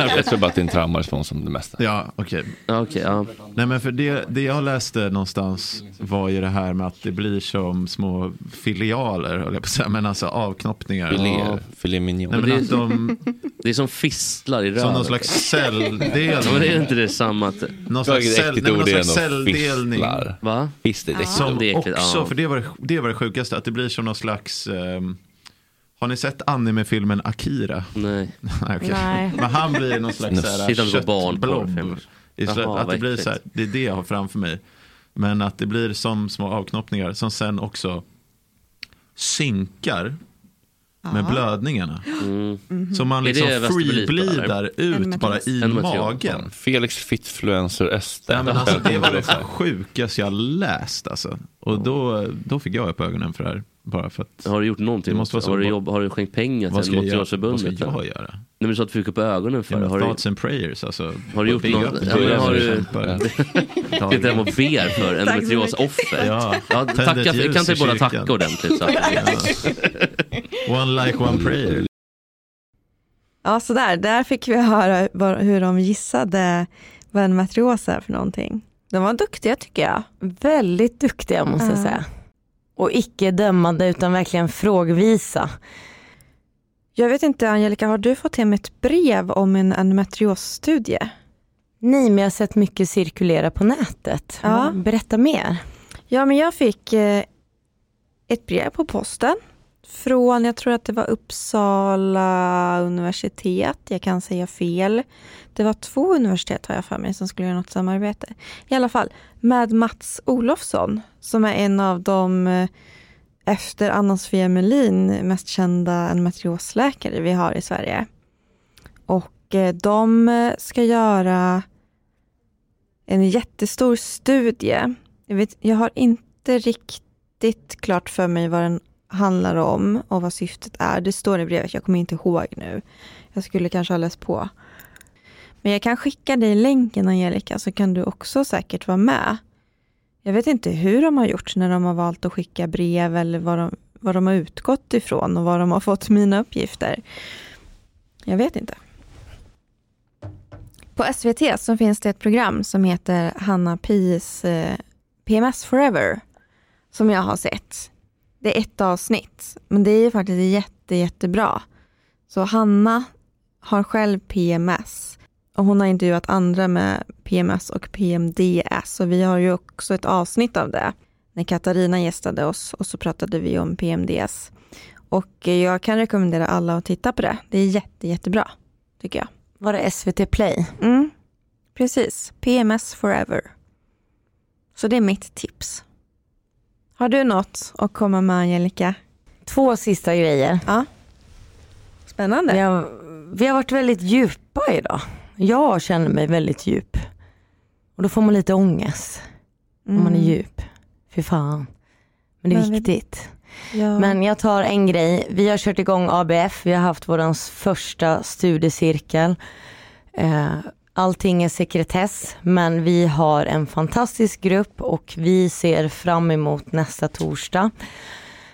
din- jag tror bara att din traumarespons som det mesta. Ja, okej. ja, okej, ja. Nej men för det, det jag läste någonstans var ju det här med att det blir som små filialer, höll jag på att säga, men alltså avknoppningar. Filé, filé mignon. Nej, men det- att de, *laughs* Det är som fistlar i röven. som någon slags celldel. *laughs* Ja, men det är inte det samma? Att, Någon slags, cell, nej, någon slags celldelning. Fistlar. va? Fist är. Som det är äckligt, också, för det var det, det var det sjukaste, att det blir som någon slags ehm, har ni sett anime-filmen Akira? Nej. *laughs* Nej, okej. Nej. Men han blir någon slags köttblob. Jaha, att det blir så här, det är det jag har framför mig. Men att det blir som små avknoppningar som sen också synkar med blödningarna. *gasps* Mm. Så man liksom freebleedar ut bara i magen. Felix Fittfluencer Ester. Ja, men alltså, det var det *laughs* sjukaste jag läst alltså. Och då, då fick jag upp ögonen för det här. Bara för att, Har du gjort någonting? Måste vara så. har, du jobb, har du skänkt pengar till göra? vad ska jag göra? Nej men så att du fick upp ögonen för det. Har du, Thoughts and prayers alltså. har du gjort något? Ja, men har du-. *laughs* Sitter hemma och ber för endometriosoffer? Ja, Ja, tacka, kan inte bara kyrkan. tacka ordentligt? Så. One like one prayer. Ja, så där. Där fick vi höra hur de gissade vad en matrios är för någonting. De var duktiga tycker jag. Väldigt duktiga måste jag Ja. säga. Och icke dömande utan verkligen frågvisa. Jag vet inte, Angelica, har du fått hem ett brev om en endometriosstudie? Nej, men jag har sett mycket cirkulera på nätet. Ja. Berätta mer. Ja, men jag fick eh, ett brev på posten från, jag tror att det var Uppsala universitet, jag kan säga fel. Det var två universitet har jag för mig som skulle göra något samarbete. I alla fall med Mats Olofsson som är en av de eh, efter Anna-Sofia Melin mest kända endometriosläkare vi har i Sverige. Och eh, de ska göra en jättestor studie. Jag, vet, jag har inte riktigt klart för mig vad den handlar om och vad syftet är. Det står i brevet, jag kommer inte ihåg nu. Jag skulle kanske ha läst på. Men jag kan skicka dig länken Angelica så kan du också säkert vara med. Jag vet inte hur de har gjort när de har valt att skicka brev eller vad de, vad de har utgått ifrån och var de har fått mina uppgifter. Jag vet inte. På SVT så finns det ett program som heter Hanna Pies eh, PMS Forever som jag har sett. Det är ett avsnitt, men det är faktiskt jätte, jättebra. Så Hanna har själv PMS och hon har intervjuat andra med PMS och PMDS och vi har ju också ett avsnitt av det när Katarina gästade oss och så pratade vi om PMDS. Och jag kan rekommendera alla att titta på det. Det är jätte, jättebra, tycker jag. Var det SVT Play? Mm, precis. PMS forever. Så det är mitt tips. Har du något att komma med Angelica? Två sista grejer. Ja. Spännande. Vi har, vi har varit väldigt djupa idag. Jag känner mig väldigt djup. Och då får man lite ångest om man är Mm. djup. Fy fan. Men det är Men vi- viktigt. Ja. Men jag tar en grej. Vi har kört igång ABF. Vi har haft vår första studiecirkel. Eh, Allting är sekretess, men vi har en fantastisk grupp och vi ser fram emot nästa torsdag.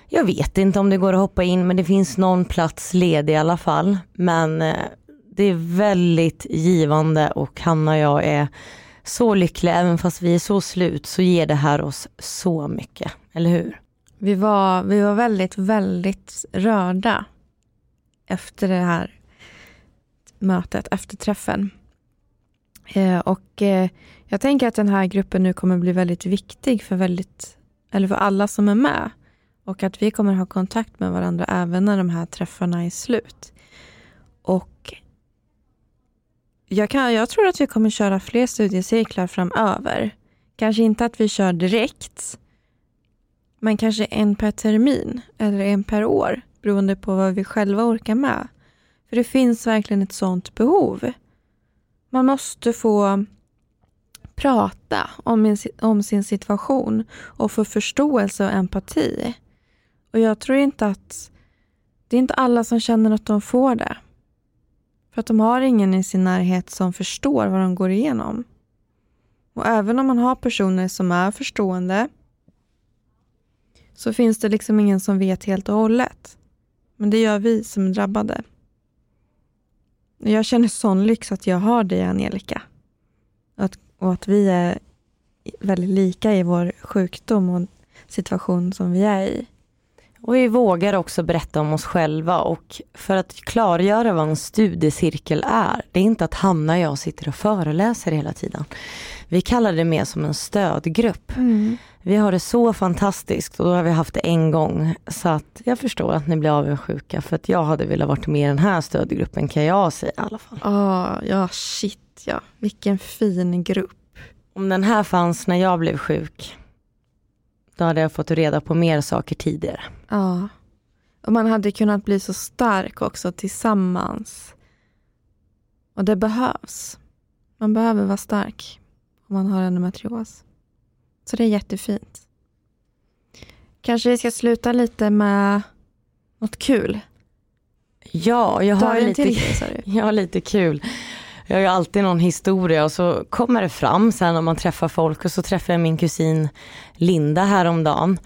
Jag vet inte om det går att hoppa in, men det finns någon plats ledig i alla fall. Men eh, det är väldigt givande och Hanna och jag är så lyckliga. Även fast vi är så slut så ger det här oss så mycket, eller hur? Vi var, vi var väldigt, väldigt rörda efter det här mötet, efter träffen. Eh, och eh, jag tänker att den här gruppen nu kommer bli väldigt viktig för, väldigt, eller för alla som är med. Och att vi kommer ha kontakt med varandra även när de här träffarna är slut. Och jag, kan, jag tror att vi kommer köra fler studiecirklar framöver. Kanske inte att vi kör direkt, men kanske en per termin eller en per år beroende på vad vi själva orkar med. För det finns verkligen ett sådant behov. Man måste få prata om, min, om sin situation och få förståelse och empati. Och jag tror inte att det är inte alla som känner att de får det. För att de har ingen i sin närhet som förstår vad de går igenom. Och även om man har personer som är förstående så finns det liksom ingen som vet helt och hållet. Men det gör vi som är drabbade. Jag känner sån lyx att jag har dig Angelica. Att, och att vi är väldigt lika i vår sjukdom och situation som vi är i. Och vi vågar också berätta om oss själva och för att klargöra vad en studiecirkel är. Det är inte att Hanna och jag sitter och föreläser hela tiden. Vi kallar det mer som en stödgrupp. Vi har det så fantastiskt och då har vi haft det en gång. Så att jag förstår att ni blir avundsjuka för att jag hade velat varit med i den här stödgruppen kan jag säga i alla fall. Ja, ja shit ja. Vilken fin grupp. Om den här fanns när jag blev sjuk, då hade jag fått reda på mer saker tidigare. Ja. Och man hade kunnat bli så stark också tillsammans. Och det behövs. Man behöver vara stark om man har endometrios. Så det är jättefint. Kanske vi ska sluta lite med något kul. Ja, jag har lite, till *laughs* jag har lite kul. Jag har ju alltid någon historia och så kommer det fram sen om man träffar folk och så träffade jag min kusin Linda häromdagen.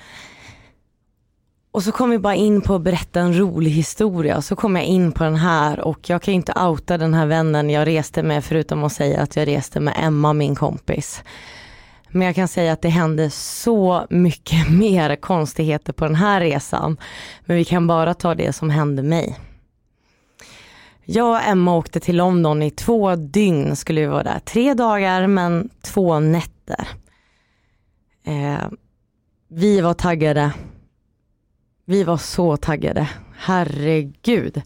Och så kom vi bara in på att berätta en rolig historia och så kom jag in på den här och jag kan ju inte outa den här vännen jag reste med förutom att säga att jag reste med Emma, min kompis. Men jag kan säga att det hände så mycket *laughs* mer konstigheter på den här resan. Men vi kan bara ta det som hände mig. Jag och Emma åkte till London i två dygn skulle vi vara där. Tre dagar men två nätter. Eh, vi var taggade. Vi var så taggade, herregud.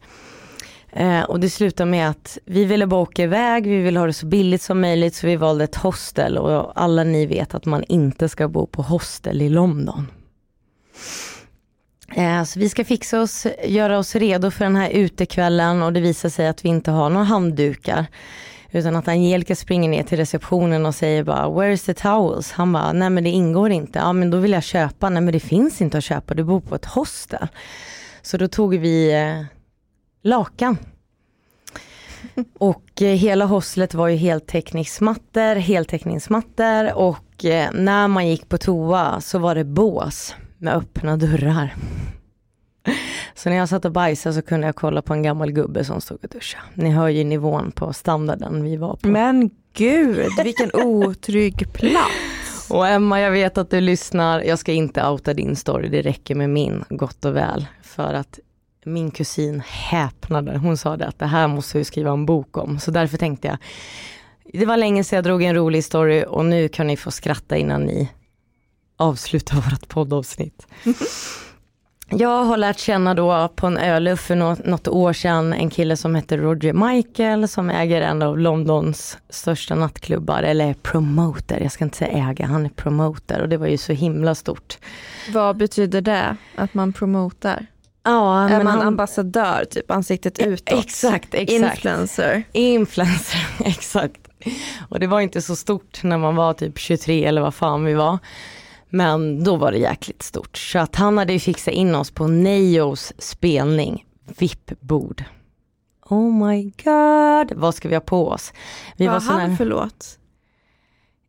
Eh, och det slutade med att vi ville bara åka iväg, vi ville ha det så billigt som möjligt så vi valde ett hostel och alla ni vet att man inte ska bo på hostel i London. Eh, så vi ska fixa oss, göra oss redo för den här utekvällen och det visar sig att vi inte har några handdukar. Utan att Angelica springer ner till receptionen och säger bara Where is the towels? Han bara, nej men det ingår inte. Ja men då vill jag köpa. Nej men det finns inte att köpa, du bor på ett hostel. Så då tog vi eh, lakan. Och eh, hela hostlet var ju heltäckningsmattor, heltäckningsmattor och eh, när man gick på toa så var det bås med öppna dörrar. Så när jag satt och bajsade så kunde jag kolla på en gammal gubbe som stod och duschade. Ni hör ju nivån på standarden vi var på. Men gud, vilken otrygg plats. Och Emma, jag vet att du lyssnar. Jag ska inte outa din story, det räcker med min, gott och väl. För att min kusin häpnade. Hon sa det att det här måste jag skriva en bok om. Så därför tänkte jag, det var länge sedan jag drog en rolig story och nu kan ni få skratta innan ni avslutar vårt poddavsnitt. *laughs* Jag har lärt känna då på en öluff för något år sedan en kille som heter Roger Michael som äger en av Londons största nattklubbar, eller promoter, jag ska inte säga äga, han är promoter och det var ju så himla stort. Vad betyder det, att man promotar? Ja, är men man han, ambassadör, typ ansiktet utåt? Exakt, exakt. Influencer. Influencer, *laughs* exakt. Och det var inte så stort när man var typ 23 eller vad fan vi var. Men då var det jäkligt stort. Så att han hade ju fixat in oss på Neos spelning, VIP-bord. Oh my god, vad ska vi ha på oss? Vi Vad var han här, för låt?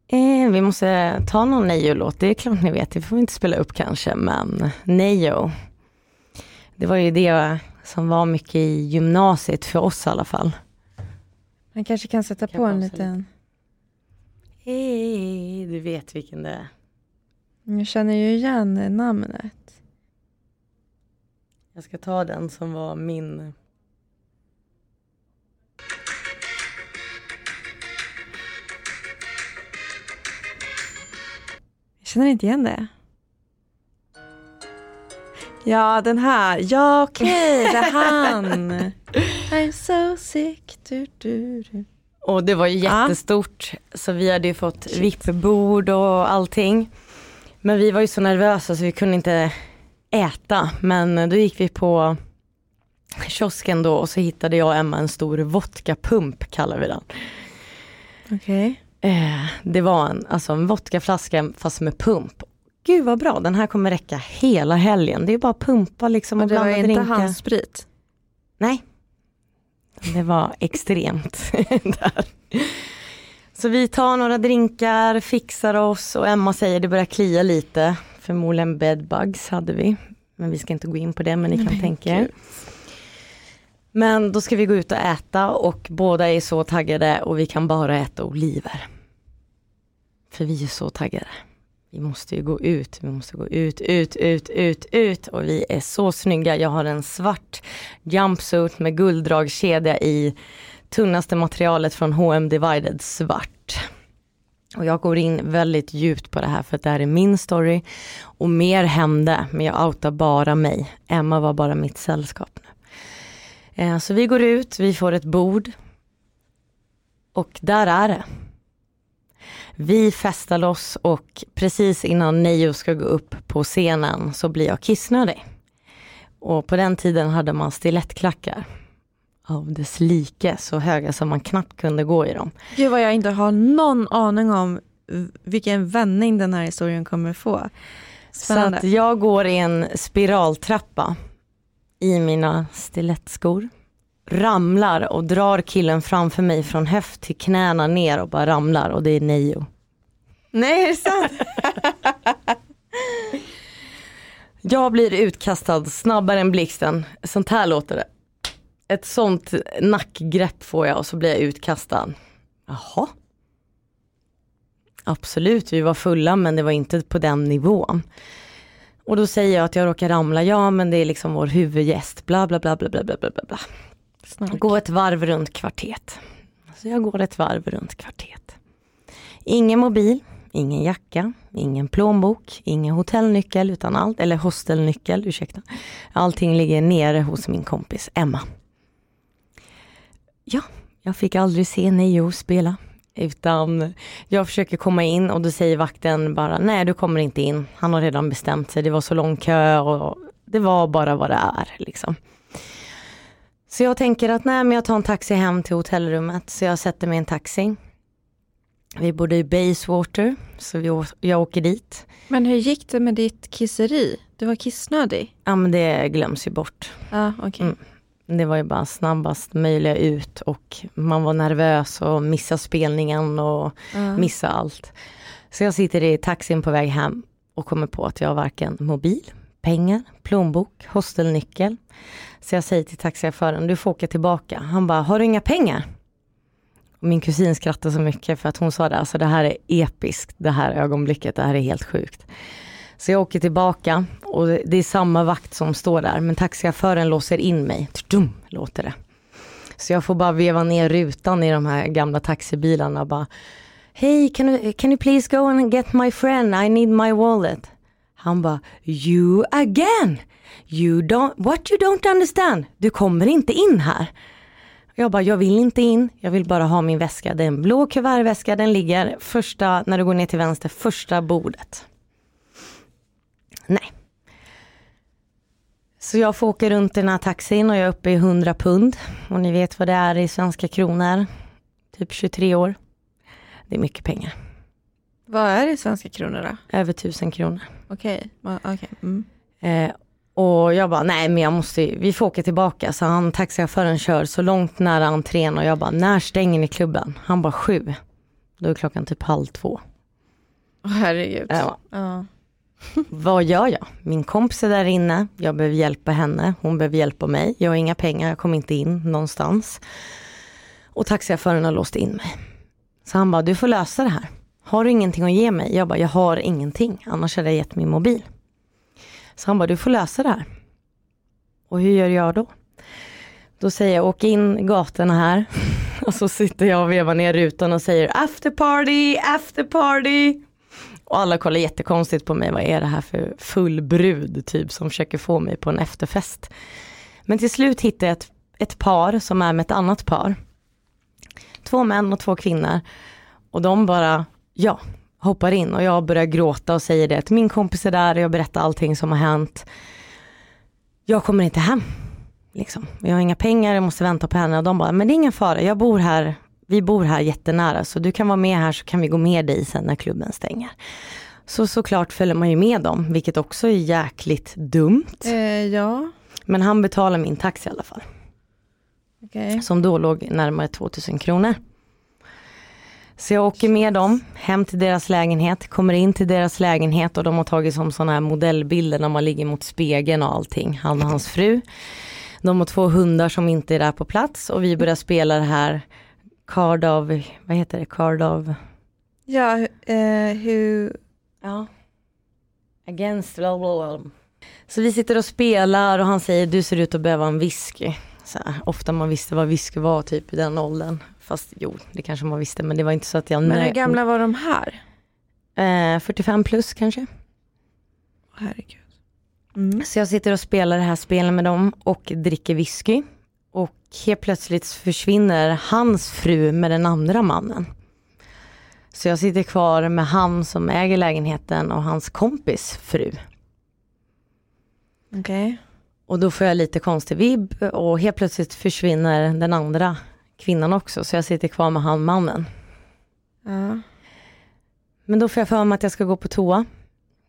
eh, vi måste ta någon Neo-låt, det är klart ni vet, det får vi inte spela upp kanske, men Neo. Det var ju det som var mycket i gymnasiet för oss i alla fall. Han kanske kan sätta Kan på en liten... Hej, du vet vilken det är. Jag känner ju igen namnet. Jag ska ta den som var min. Jag känner inte igen det. Ja, den här. Ja, okej, det är han. *laughs* I'm so sick. Du, du, du. Och det var ju Ja. jättestort. Så vi hade ju fått VIP-bord och allting. Men vi var ju så nervösa så vi kunde inte äta. Men då gick vi på kiosken då och så hittade jag och Emma en stor vodkapump kallar vi den. Okej. Eh, det var en, alltså en vodkaflaska fast med pump. Gud vad bra, den här kommer räcka hela helgen. Det är bara att pumpa liksom och, Och det var blanda inte drinkar. handsprit? Nej. Det var extremt. *laughs* där. Så vi tar några drinkar, fixar oss och Emma säger det börjar klia lite. Förmodligen bedbugs hade vi. Men vi ska inte gå in på det men ni kan Men tänka er. Men då ska vi gå ut och äta och båda är så taggade och vi kan bara äta oliver. För vi är så taggade. Vi måste ju gå ut, vi måste gå ut, ut, ut, ut, ut och vi är så snygga. Jag har en svart jumpsuit med gulddragkedja i tunnaste materialet från H&M Divided svart. Och jag går in väldigt djupt på det här för att det här är min story. Och mer hände, men jag outar bara mig. Emma var bara mitt sällskap nu. Eh, så vi går ut, vi får ett bord. Och där är det. Vi festar loss och precis innan Neo ska gå upp på scenen så blir jag kissnödig. Och på den tiden hade man stilettklackar av dess like, så höga som man knappt kunde gå i dem. Gud vad jag inte har någon aning om vilken vändning den här historien kommer få. Så Spännande. att jag går i en spiraltrappa i mina stilettskor ramlar och drar killen framför mig från höft till knäna ner och bara ramlar och det är Neo. Nej, är det sant? *laughs* jag blir utkastad snabbare än blixten. Sånt här låter det. Ett sånt nackgrepp får jag och så blir jag utkastad. Jaha. Absolut, vi var fulla men det var inte på den nivån. Och då säger jag att jag råkar ramla, ja men det är liksom vår huvudgäst, bla bla bla bla bla bla bla. bla. Snark. Gå ett varv runt kvartet. Så alltså, jag går ett varv runt kvartet. Ingen mobil, ingen jacka, ingen plånbok, ingen hotellnyckel utan allt, eller hostelnyckel, ursäkta. Allting ligger nere hos min kompis Emma. Ja, jag fick aldrig se Neo spela. Utan jag försöker komma in och då säger vakten bara nej du kommer inte in. Han har redan bestämt sig, det var så lång kö och det var bara vad det är liksom. Så jag tänker att nej men jag tar en taxi hem till hotellrummet så jag sätter mig i en taxi. Vi bodde i Bayswater så vi, jag åker dit. Men hur gick det med ditt kisseri? Du var kissnödig? Ja men det glöms ju bort. Ja, okej. Mm. Det var ju bara snabbast möjliga ut och man var nervös och missade spelningen och Ja. missa allt. Så jag sitter i taxin på väg hem och kommer på att jag har varken mobil, pengar, plånbok, hostelnyckel. Så jag säger till taxichauffören, du får åka tillbaka. Han bara, har du inga pengar? Och min kusin skrattade så mycket för att hon sa det, alltså det här är episkt, det här ögonblicket, det här är helt sjukt. Så jag åker tillbaka och det är samma vakt som står där, men taxichauffören låser in mig. Dum, låter det. Så jag får bara veva ner rutan i de här gamla taxibilarna och bara hej, can you, can you please go and get my friend? I need my wallet. Han bara, you again? You don't, what you don't understand? Du kommer inte in här. Jag bara, jag vill inte in, jag vill bara ha min väska. Det är en blå kuvertväska, den ligger första, när du går ner till vänster, första bordet. Nej. Så jag får åka runt i den här taxin och jag är uppe i 100 pund. Och ni vet vad det är i svenska kronor. Typ 23 år. Det är mycket pengar. Vad är det i svenska kronor då? Över 1000 kronor. Okej. va- okej. Mm. Eh, och jag bara, nej men jag måste, ju- vi får åka tillbaka. Så han, taxichauffören kör så långt nära entrén och jag bara, när stänger ni klubben? Han bara, sju. Då är klockan typ halv två. Åh, herregud. Ja. Ja. *laughs* Vad gör jag? Min kompis är där inne, jag behöver hjälpa henne, hon behöver hjälpa mig. Jag har inga pengar, jag kommer inte in någonstans. Och taxichauffören har låst in mig. Så han bara, du får lösa det här. Har du ingenting att ge mig? Jag bara, jag har ingenting, annars hade jag gett min mobil. Så han bara, du får lösa det här. Och hur gör jag då? Då säger jag, åk in gatorna här. *laughs* Och så sitter jag och vevar ner rutan och säger, after party, after party. Och alla kollar jättekonstigt på mig, vad är det här för full brud typ som försöker få mig på en efterfest. Men till slut hittar jag ett, ett par som är med ett annat par. Två män och två kvinnor. Och de bara, ja, hoppar in och jag börjar gråta och säger det att min kompis är där och jag berättar allting som har hänt. Jag kommer inte hem. Liksom. Jag har inga pengar, jag måste vänta på henne och de bara, men det är ingen fara, jag bor här, vi bor här jättenära så du kan vara med här så kan vi gå med dig sen när klubben stänger. Så såklart följer man ju med dem, vilket också är jäkligt dumt. Eh, ja, Men han betalar min taxi i alla fall, okej. som då låg närmare 2000 kronor. Så jag åker med dem hem till deras lägenhet, kommer in till deras lägenhet och de har tagit som sådana här modellbilder när man ligger mot spegeln och allting, han och hans fru. De har två hundar som inte är där på plats och vi börjar spela det här Card of, vad heter det, Card of, Ja, eh, hur... ja, Against, bla bla bla. Så vi sitter och spelar och han säger du ser ut att behöva en whisky. Så här, ofta man visste vad whisky var typ i den åldern. Fast jo, det kanske man visste men det var inte så att jag Men hur gamla var de här? Eh, 45 plus kanske. Herregud. Mm. Så jag sitter och spelar det här spelet med dem och dricker whisky. Och helt plötsligt försvinner hans fru med den andra mannen. Så jag sitter kvar med han som äger lägenheten och hans kompis fru. Okej. Och då får jag lite konstig vibb och helt plötsligt försvinner den andra kvinnan också. Så jag sitter kvar med han mannen. Ja. Men då får jag för mig att jag ska gå på toa.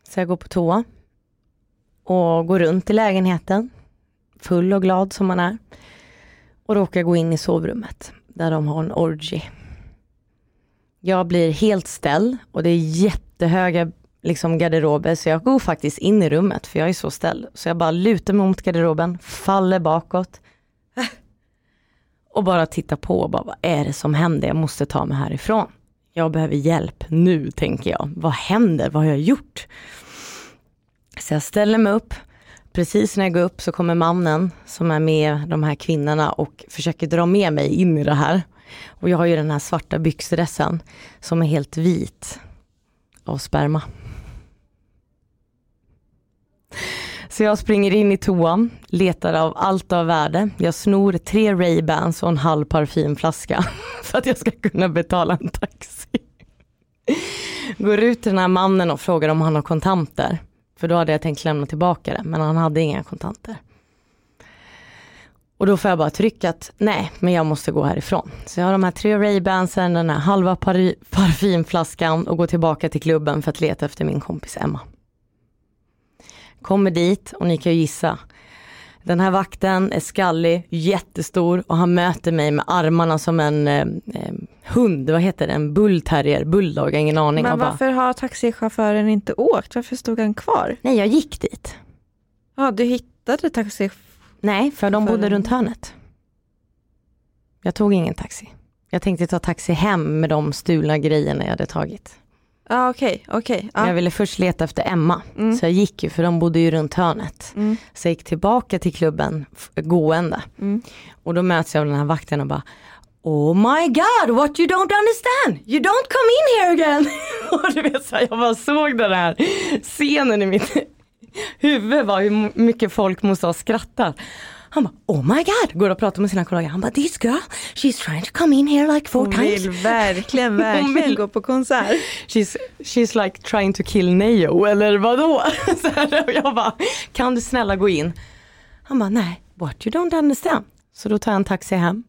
Så jag går på toa. Och går runt i lägenheten. Full och glad som man är. Och råkar gå in i sovrummet. Där de har en orgy. Jag blir helt ställd och det är jättehöga liksom garderober så jag går faktiskt in i rummet för jag är så ställd. Så jag bara lutar mig mot garderoben, faller bakåt. *laughs* Och bara tittar på och bara vad är det som händer? Jag måste ta mig härifrån. Jag behöver hjälp nu tänker jag. Vad händer? Vad har jag gjort? Så jag ställer mig upp. Precis när jag går upp så kommer mannen som är med de här kvinnorna och försöker dra med mig in i det här. Och jag har ju den här svarta byxdressen som är helt vit. av sperma. Så jag springer in i toan, letar av allt av värde. Jag snor tre Ray-Bans och en halv parfymflaska *laughs* för att jag ska kunna betala en taxi. Går ut till den här mannen och frågar om han har kontanter. För då hade jag tänkt lämna tillbaka det, men han hade inga kontanter. Och då får jag bara trycka att nej, men jag måste gå härifrån. Så jag har de här tre Ray-Bansen, den här halva *laughs* parfymflaskan och går tillbaka till klubben för att leta efter min kompis Emma. Kommer dit och ni kan ju gissa. Den här vakten är skallig, jättestor och han möter mig med armarna som en eh, eh, hund, vad heter det, en bullterrier, bulldog, ingen aning. Men bara, varför har taxichauffören inte åkt? Varför stod han kvar? nej jag gick dit. Ja, du hittade taxi... Nej, för de bodde runt hörnet. Jag tog ingen taxi. Jag tänkte ta taxi hem med de stulna grejerna jag hade tagit. Ja, okej, okej. Men Ja. Jag ville först leta efter Emma, Mm. så jag gick ju för de bodde ju runt hörnet. Mm. Så jag gick tillbaka till klubben gående. Mm. Och då möts jag av den här vakten och bara Oh my god, what you don't understand! You don't come in here again! *laughs* och du vet så här, jag bara såg den här scenen i mitt *laughs* huvud, var hur mycket folk måste ha skrattat. Han bara oh my god, går och pratar med sina kollegor. Han bara this girl, she's trying to come in here like four Hon times. vill verkligen, *laughs* verkligen vill- gå på konsert. She's, she's like trying to kill Neo eller vadå? *laughs* Så här, och jag bara, kan du snälla gå in? Han bara, nej, what you don't understand. Så då tar jag en taxi hem.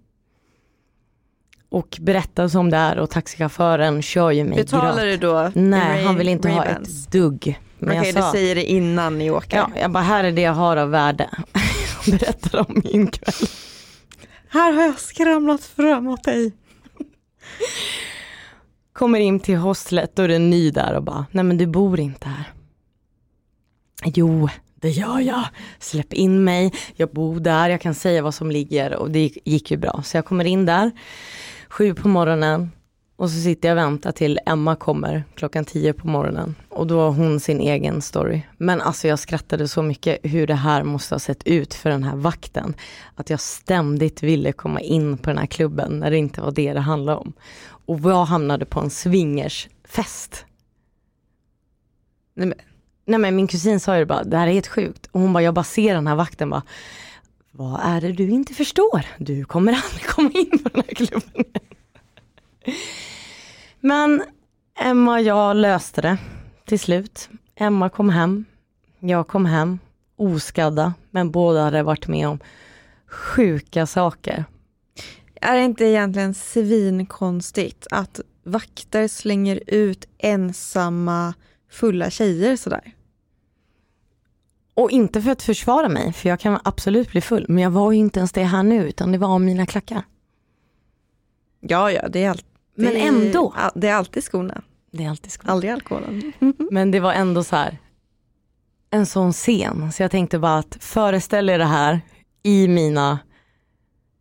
Och berättar som det är och taxichauffören kör ju mig Betalar gröt. du då? Nej, han vill inte ha ett dugg. Men Okej, jag du säger det innan ni åker. ja, jag bara, här är det jag har av värde. Berättar om min kväll. Här har jag skramlat fram åt dig. Kommer in till hostlet och är det en ny där och bara, nej men du bor inte här. Jo, det gör jag. Släpp in mig, jag bor där, jag kan säga vad som ligger och det gick ju bra. Så jag kommer in där, sju på morgonen och så sitter jag och väntar till Emma kommer klockan tio på morgonen. Och då har hon sin egen story. Men alltså jag skrattade så mycket hur det här måste ha sett ut för den här vakten. Att jag ständigt ville komma in på den här klubben när det inte var det det handlade om. Och jag hamnade på en swingersfest. Nej men, nej men min kusin sa ju bara, det här är helt sjukt. Och hon bara, jag bara ser den här vakten bara, vad är det du inte förstår? Du kommer aldrig komma in på den här klubben. Men Emma och jag löste det till slut. Emma kom hem, jag kom hem, oskadda, men båda hade varit med om sjuka saker. Är det inte egentligen svinkonstigt att vakter slänger ut ensamma fulla tjejer sådär? Och inte för att försvara mig, för jag kan absolut bli full, men jag var ju inte ens det här nu, utan det var om mina klackar. Ja, ja, det är alltid... Men ändå. Det är alltid skorna, Det är alltid skoj. aldrig alkoholen. *laughs* Men det var ändå så här, en sån scen, så jag tänkte bara att föreställ er det här i mina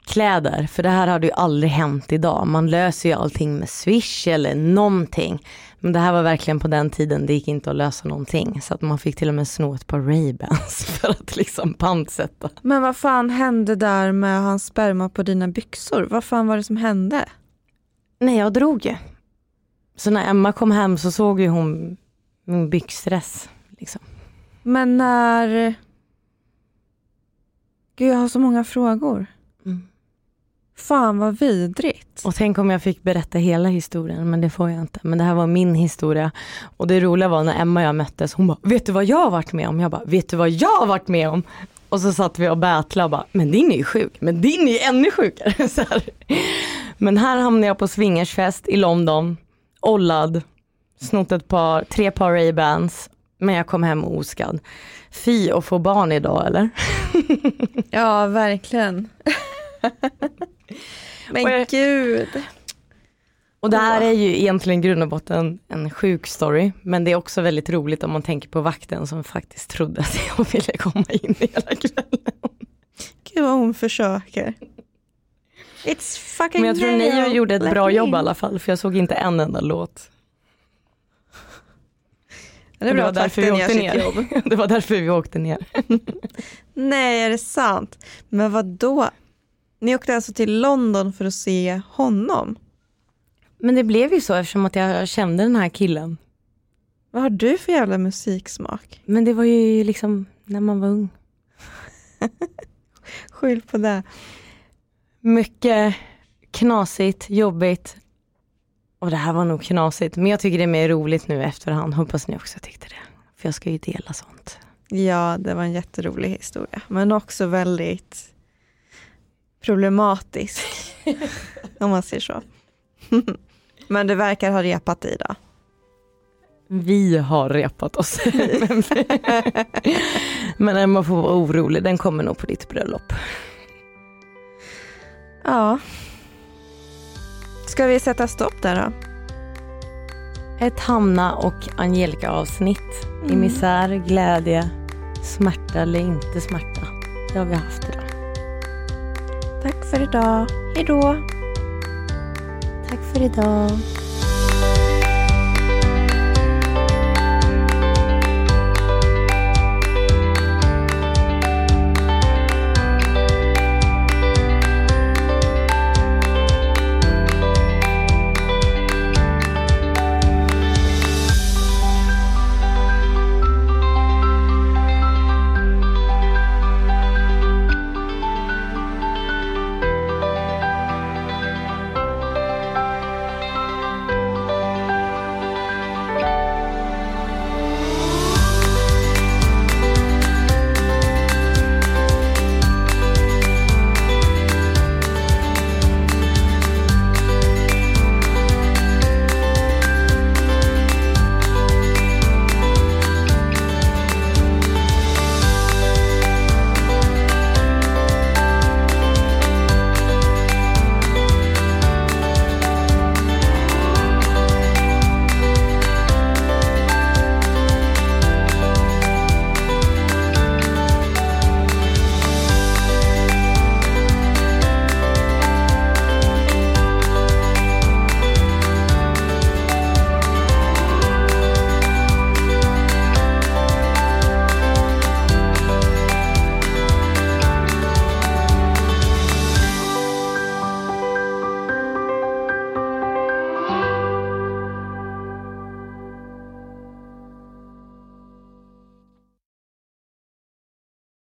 kläder, för det här hade ju aldrig hänt idag. Man löser ju allting med swish eller någonting. Men det här var verkligen på den tiden, det gick inte att lösa någonting. Så att man fick till och med sno ett par Ray-Bans *laughs* för att liksom pantsätta. Men vad fan hände där med hans sperma på dina byxor? Vad fan var det som hände? Nej, jag drog ju. Så när Emma kom hem så såg ju hon min byxdress. Liksom. Men när... Gud, jag har så många frågor. Mm. Fan vad vidrigt. Och tänk om jag fick berätta hela historien, men det får jag inte. Men det här var min historia. Och det roliga var när Emma och jag möttes, hon bara, vet du vad jag har varit med om? Jag bara, vet du vad jag har varit med om? Och så satt vi och battlade och bara, men din är ju sjuk, men din är ju ännu sjukare. *laughs* Så här. Men här hamnade jag på swingersfest i London, ollad, snott ett par, tre par Ray-Bans, men jag kom hem oskadd. Fy att få barn idag eller? *laughs* Ja, verkligen. Men Och jag- gud. Och det här är ju egentligen grund och botten en sjuk story, men det är också väldigt roligt om man tänker på vakten som faktiskt trodde att jag ville komma in hela kvällen. Gud vad hon försöker. It's fucking Men jag tror ni gjorde ett bra jobb i alla fall, för jag såg inte en enda låt. Det bra var därför vi åkte ner. *laughs* Det var därför vi åkte ner. *laughs* Nej, är det sant? Men vad då? Ni åkte alltså till London för att se honom? Men det blev ju så eftersom att jag kände den här killen. Vad har du för jävla musiksmak? Men det var ju liksom när man var ung. *laughs* Skyll på det. Mycket knasigt, jobbigt. Och det här var nog knasigt. Men jag tycker det är mer roligt nu efterhand. Hoppas ni också tyckte det. För jag ska ju dela sånt. Ja, det var en jätterolig historia. Men också väldigt problematisk. *laughs* om man säger så. *laughs* Men det verkar ha repat i då. Vi har repat oss. *laughs* Men Emma får vara orolig. Den kommer nog på ditt bröllop. Ja. Ska vi sätta stopp där då? Ett Hanna och Angelica avsnitt. I Mm. misär, glädje, smärta eller inte smärta. Det har vi haft idag. Tack för idag. Hej då. Tack för idag.